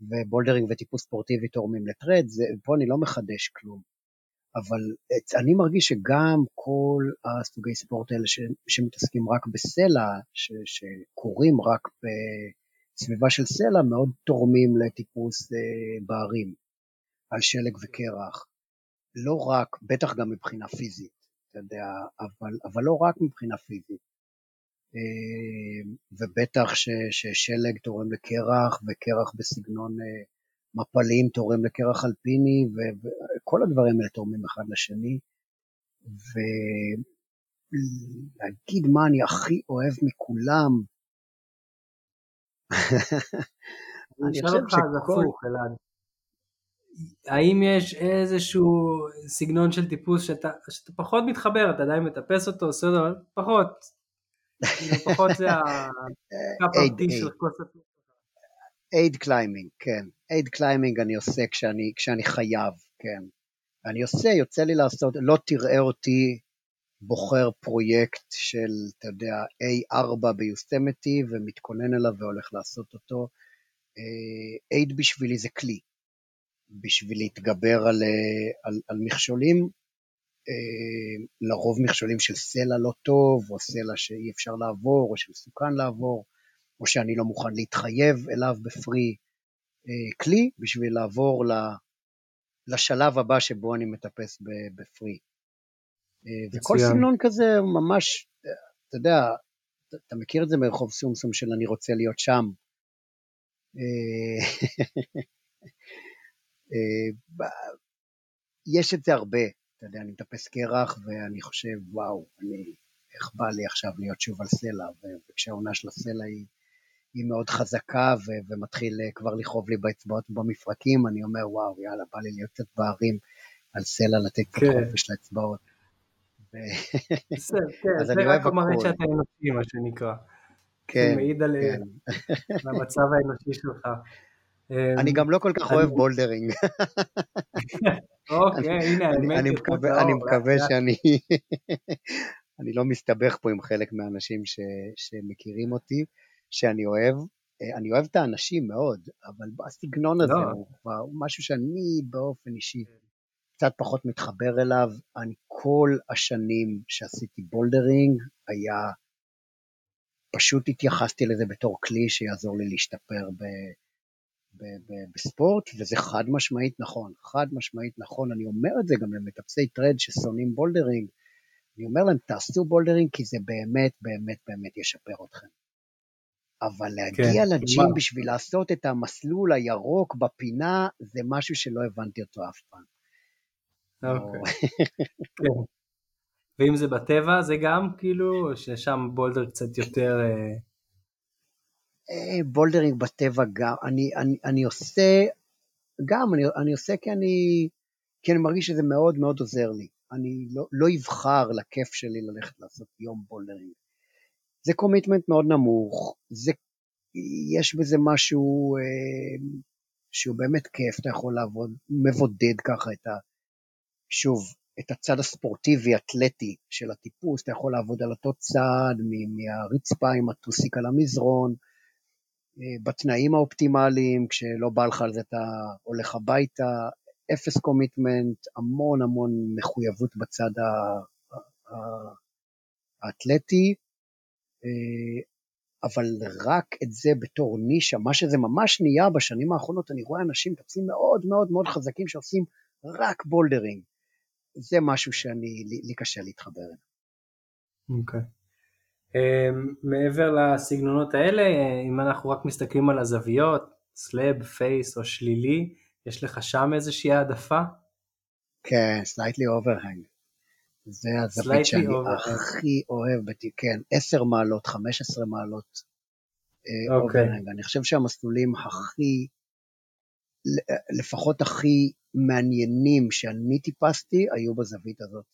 B: ו bouldering וטיפוס ספורטיבי תורמים ל trad, זה, פה אני לא מחדש כלום. אבל אני מרגיש שגם כל הסוגי ספורט האלה שמתעסקים רק בסלע, שקורים רק בסביבה של סלע, מאוד תורמים לטיפוס אה, בערים, על שלג וקרח. לא רק, בטח גם מבחינה פיזית. אתה יודע, אבל, אבל לא רק מבחינה פיזית. אה, ובטח ש, ששלג תורם לקרח, וקרח בסגנון אה, מפלים תורם לקרח אלפיני, וכל הדברים האלה תורמים אחד לשני. ולהגיד מה אני הכי אוהב מכולם,
A: אני חושב שכל... האם יש איזשהו סגנון של טיפוס שאתה, שאתה פחות מתחבר, אתה עדיין מטפס אותו, עושה אותו, אבל פחות. פחות זה הקאפ הפטי של כוס הטוס.
B: aid climbing, כן. aid climbing אני עושה כשאני, כשאני חייב, כן. אני עושה, יוצא לי לעשות, לא תראה אותי בוחר פרויקט של, אתה יודע, A4 ביוסמיטי ומתכונן אליו והולך לעשות אותו. aid בשבילי זה כלי. בשביל להתגבר על, אה, על, על מכשולים, אה, לרוב מכשולים של סלע לא טוב, או סלע שאי אפשר לעבור, או שמסוכן לעבור, או שאני לא מוכן להתחייב אליו בפרי אה, כלי, בשביל לעבור לשלב הבא שבו אני מטפס בפרי. וכל סגנון כזה הוא ממש, אתה יודע, אתה מכיר את זה מרחוב סומסום של אני רוצה להיות שם. אה, יש את זה הרבה, אתה יודע, אני מטפס קרח ואני חושב, וואו, אני, איך בא לי עכשיו להיות שוב על סלע, וכשהעונה של הסלע היא, היא מאוד חזקה ו- ומתחיל אה, כבר לכאוב לי באצבעות ובמפרקים, אני אומר, וואו, יאללה, בא לי להיות קצת בהרים על סלע, לתת קצת כן. חופש לאצבעות.
A: כן, זה רק מראה שאתה אנושי, מה שנקרא. כן, זה מעיד על כן. המצב האנושי שלך.
B: אני גם לא כל כך אוהב bouldering.
A: אוקיי, הנה האמת.
B: אני מקווה שאני... אני לא מסתבך פה עם חלק מהאנשים שמכירים אותי, שאני אוהב. אני אוהב את האנשים מאוד, אבל הסגנון הזה לא. הוא כבר משהו שאני באופן אישי קצת פחות מתחבר אליו. אני כל השנים שעשיתי bouldering, היה... פשוט התייחסתי לזה בתור כלי שיעזור לי להשתפר בספורט, וזה חד משמעית נכון, חד משמעית נכון, אני אומר את זה גם למטפסי trad ששונאים bouldering, אני אומר להם, תעשו bouldering כי זה באמת באמת באמת ישפר אתכם. אבל להגיע כן, ל gym מה? בשביל לעשות את המסלול הירוק בפינה, זה משהו שלא הבנתי אותו אף פעם.
A: אוקיי. כן. ואם זה בטבע, זה גם כאילו, ששם boulder קצת יותר...
B: אה, bouldering בטבע גם, אני, אני, אני עושה, גם, אני, אני עושה כי אני, כי אני מרגיש שזה מאוד מאוד עוזר לי. אני לא, לא אבחר לכיף שלי ללכת לעשות יום bouldering. זה commitment מאוד נמוך, זה, יש בזה משהו אה, שהוא באמת כיף, אתה יכול לעבוד, מבודד ככה את ה... שוב, את הצד הספורטיבי, אתלטי של הטיפוס, אתה יכול לעבוד על אותו צד, מהרצפה עם הטוסיק על המזרון, אה, בתנאים האופטימליים, כשלא בא לך על זה אתה הולך הביתה, אפס commitment, המון המון מחויבות בצד האתלטי, אבל רק את זה בתור נישה, מה שזה ממש נהיה בשנים האחרונות, אני רואה אנשים מטפסים מאוד מאוד מאוד חזקים שעושים רק bouldering. זה משהו שאני, לי, לי קשה להתחבר אליו.
A: אוקיי. Okay. Um, מעבר לסגנונות האלה, אם אנחנו רק מסתכלים על הזוויות, slab, face או שלילי, יש לך שם איזושהי העדפה?
B: כן, slightly overhang. זה הזווית שאני overhang. הכי אוהב, כן, 10 מעלות, 15 מעלות. אה, okay. אני חושב שהמסלולים הכי, לפחות הכי מעניינים שאני טיפסתי, היו בזווית הזאת.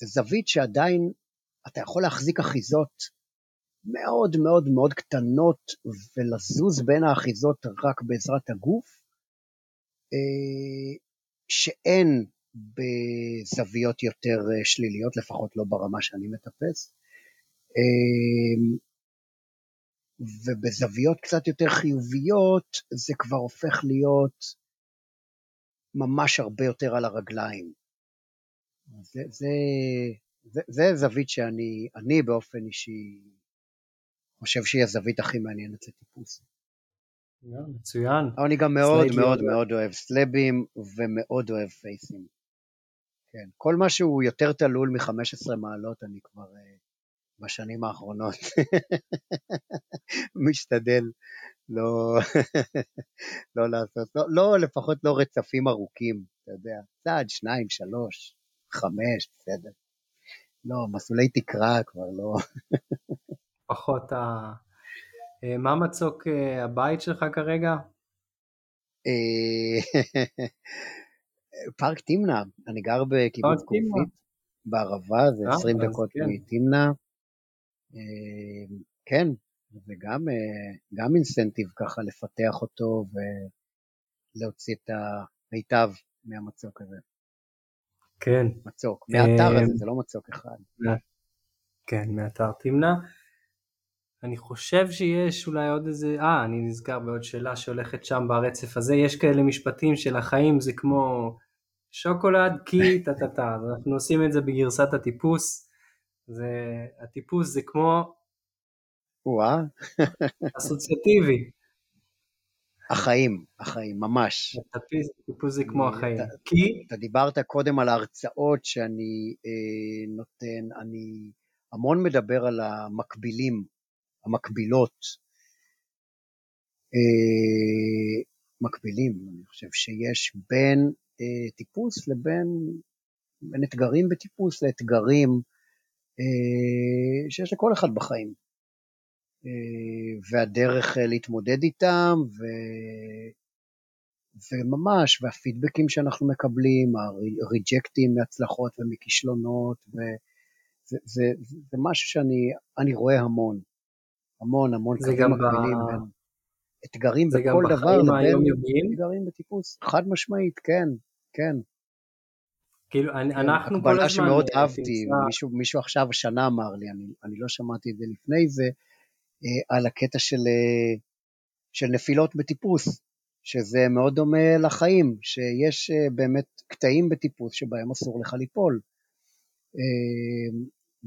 B: זו זווית שעדיין אתה יכול להחזיק אחיזות מאוד מאוד מאוד קטנות ולזוז בין האחיזות רק בעזרת הגוף, אה, שאין בזוויות יותר אה, שליליות, לפחות לא ברמה שאני מטפס. אה, ובזוויות קצת יותר חיוביות זה כבר הופך להיות ממש הרבה יותר על הרגליים. זה, זה, זה, זה זווית שאני אני באופן אישי חושב שהיא הזווית הכי מעניינת לטיפוס.
A: מצוין.
B: אבל אני גם מאוד מאוד מאוד אוהב סלאבים ומאוד אוהב פייסים. כן, כל מה שהוא יותר תלול מ-15 מעלות אני כבר uh, בשנים האחרונות משתדל לא, לא לעשות, לא, לא, לפחות לא רצפים ארוכים, אתה יודע, צעד, שניים, שלוש, חמש, בסדר. לא, מסלולי תקרה כבר לא.
A: פחות ה... אה, מה מצוק אה, הבית שלך כרגע?
B: פארק תמנע, אני גר בקיבוץ קופית בערבה, זה 20 דקות כן. מתמנע. כן, זה גם, גם אינסנטיב ככה לפתח אותו ולהוציא את המיטב מהמצוק הזה.
A: כן.
B: מצוק, מהאתר הזה, זה לא מצוק אחד.
A: כן, מאתר תמנע. אני חושב שיש אולי עוד איזה, אה, אני נזכר בעוד שאלה שהולכת שם ברצף הזה, יש כאלה משפטים של החיים זה כמו שוקולד, כי טה טה טה, אנחנו עושים את זה בגרסת הטיפוס, זה, הטיפוס זה כמו
B: וואה.
A: אסוציאטיבי.
B: החיים, החיים, ממש.
A: טיפוס זה כמו החיים. כי?
B: אתה דיברת קודם על ההרצאות שאני אה, נותן, אני המון מדבר על המקבילים, המקבילות. אה, מקבילים, אני חושב שיש בין אה, טיפוס לבין, בין אתגרים בטיפוס לאתגרים אה, שיש לכל אחד בחיים. אה, והדרך אה, להתמודד איתם, ו... וממש, והפידבקים שאנחנו מקבלים, הריג'קטים מהצלחות ומכישלונות, וזה זה, זה, זה משהו שאני רואה המון, המון המון
A: קווים מקבילים.
B: בין אתגרים בכל דבר לבין אתגרים בטיפוס, חד משמעית, כן, כן.
A: כאילו, אני, כן, אנחנו
B: כל הזמן... הקבלה שמאוד אהבתי, מישהו, מישהו עכשיו השנה אמר לי, אני, אני לא שמעתי את זה לפני זה, אה, על הקטע של, אה, של נפילות בטיפוס, שזה מאוד דומה לחיים, שיש אה, באמת קטעים בטיפוס שבהם אסור לך ליפול.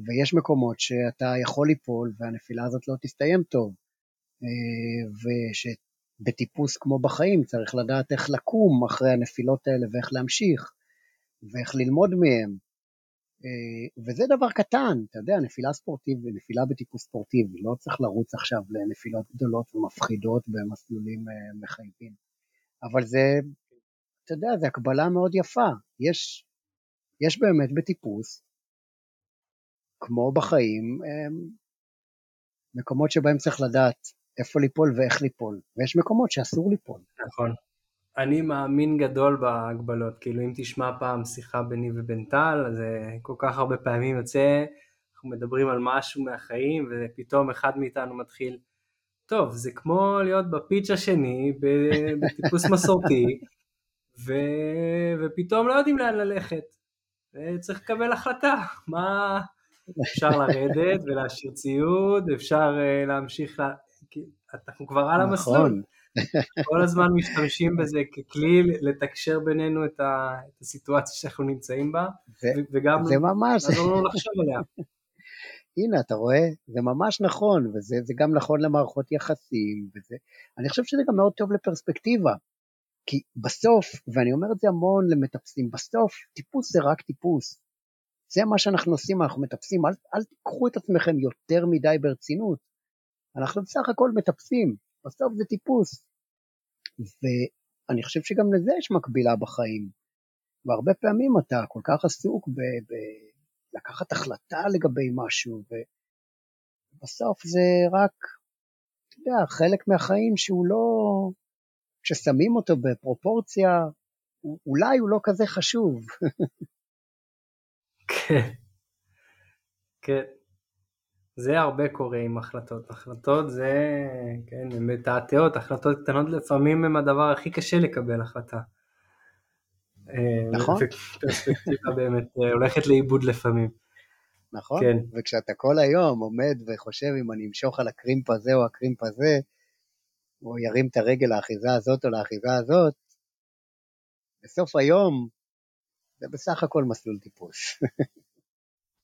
B: ויש מקומות שאתה יכול ליפול והנפילה הזאת לא תסתיים טוב. ושבטיפוס כמו בחיים צריך לדעת איך לקום אחרי הנפילות האלה ואיך להמשיך ואיך ללמוד מהם. אה, וזה דבר קטן, אתה יודע, נפילה ספורטיבית, נפילה בטיפוס ספורטיבי, לא צריך לרוץ עכשיו לנפילות גדולות ומפחידות במסלולים אה, מחייבים. אבל זה, אתה יודע, זו הקבלה מאוד יפה. יש, יש באמת בטיפוס, כמו בחיים, אה, מקומות שבהם צריך לדעת איפה ליפול ואיך ליפול, ויש מקומות שאסור ליפול.
A: נכון. אני מאמין גדול בהגבלות, כאילו אם תשמע פעם שיחה ביני ובין טל, אז כל כך הרבה פעמים יוצא, אנחנו מדברים על משהו מהחיים, ופתאום אחד מאיתנו מתחיל, טוב, זה כמו להיות בפיץ' השני, בטיפוס מסורתי, ו... ופתאום לא יודעים לאן ללכת, וצריך לקבל החלטה, מה... אפשר לרדת ולהשאיר ציוד, אפשר uh, להמשיך, לה... אנחנו כבר על נכון. המסלול. כל הזמן משתמשים בזה ככלי לתקשר בינינו את, הסיטואציה שאנחנו נמצאים בה,
B: זה, וגם זה ממש...
A: לעזור לנו לחשוב עליה.
B: הנה, אתה רואה? זה ממש נכון, וזה גם נכון למערכות יחסים, וזה... אני חושב שזה גם מאוד טוב לפרספקטיבה, כי בסוף, ואני אומר את זה המון למטפסים, בסוף טיפוס זה רק טיפוס. זה מה שאנחנו עושים, אנחנו מטפסים, אל, אל תיקחו את עצמכם יותר מדי ברצינות. אנחנו בסך הכל מטפסים, בסוף זה טיפוס. ואני חושב שגם לזה יש מקבילה בחיים. והרבה פעמים אתה כל כך עסוק בלקחת החלטה לגבי משהו, ובסוף זה רק, אתה יודע, חלק מהחיים שהוא לא, כששמים אותו בפרופורציה, אולי הוא לא כזה חשוב.
A: כן, כן. זה הרבה קורה עם החלטות. החלטות זה, כן, הן מתעתעות, החלטות קטנות לפעמים הן הדבר הכי קשה לקבל החלטה.
B: אה, נכון.
A: ופרספקטיבה באמת אה, הולכת לאיבוד לפעמים.
B: נכון, כן. וכשאתה כל היום עומד וחושב אם אני אמשוך על הקרימפ הזה או הקרימפ הזה, או ירים את הרגל לאחיזה הזאת או לאחיזה הזאת, בסוף היום זה בסך הכל מסלול טיפוס.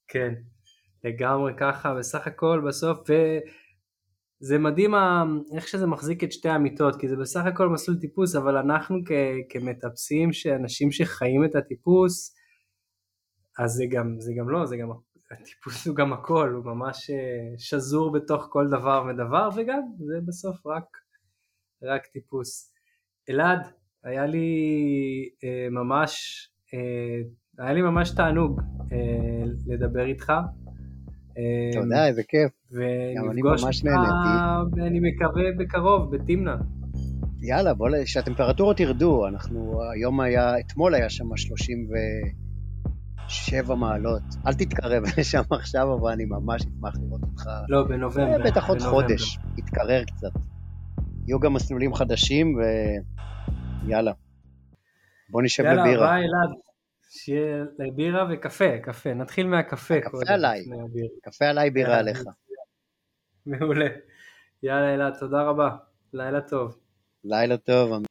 A: כן, לגמרי ככה, בסך הכל בסוף, וזה מדהים איך שזה מחזיק את שתי האמיתות, כי זה בסך הכל מסלול טיפוס, אבל אנחנו כ- כמטפסים, שאנשים שחיים את הטיפוס, אז זה גם, זה גם לא, זה גם, הטיפוס הוא גם הכל, הוא ממש אה, שזור בתוך כל דבר ודבר, וגם זה בסוף רק, רק טיפוס. אלעד, היה לי אה, ממש אה, היה לי ממש תענוג אה, לדבר איתך.
B: אה, תודה, איזה כיף.
A: ונפגוש אותך, אני מקווה, בקרוב, בתמנע.
B: יאללה, בוא, שהטמפרטורות ירדו, אנחנו, היום היה, אתמול היה שם 37 מעלות. אל תתקרב לשם עכשיו, אבל אני ממש אשמח לראות אותך.
A: לא, בנובמבר.
B: בטח עוד חודש, יתקרר קצת. יהיו גם מסלולים חדשים, ויאללה. בוא נשב בבירה.
A: יאללה, ביי אלעד. שיהיה בירה וקפה, קפה. נתחיל מהקפה.
B: קפה עליי. קפה עליי, בירה עליך.
A: מעולה. יאללה אלעד, תודה רבה. לילה טוב.
B: לילה טוב.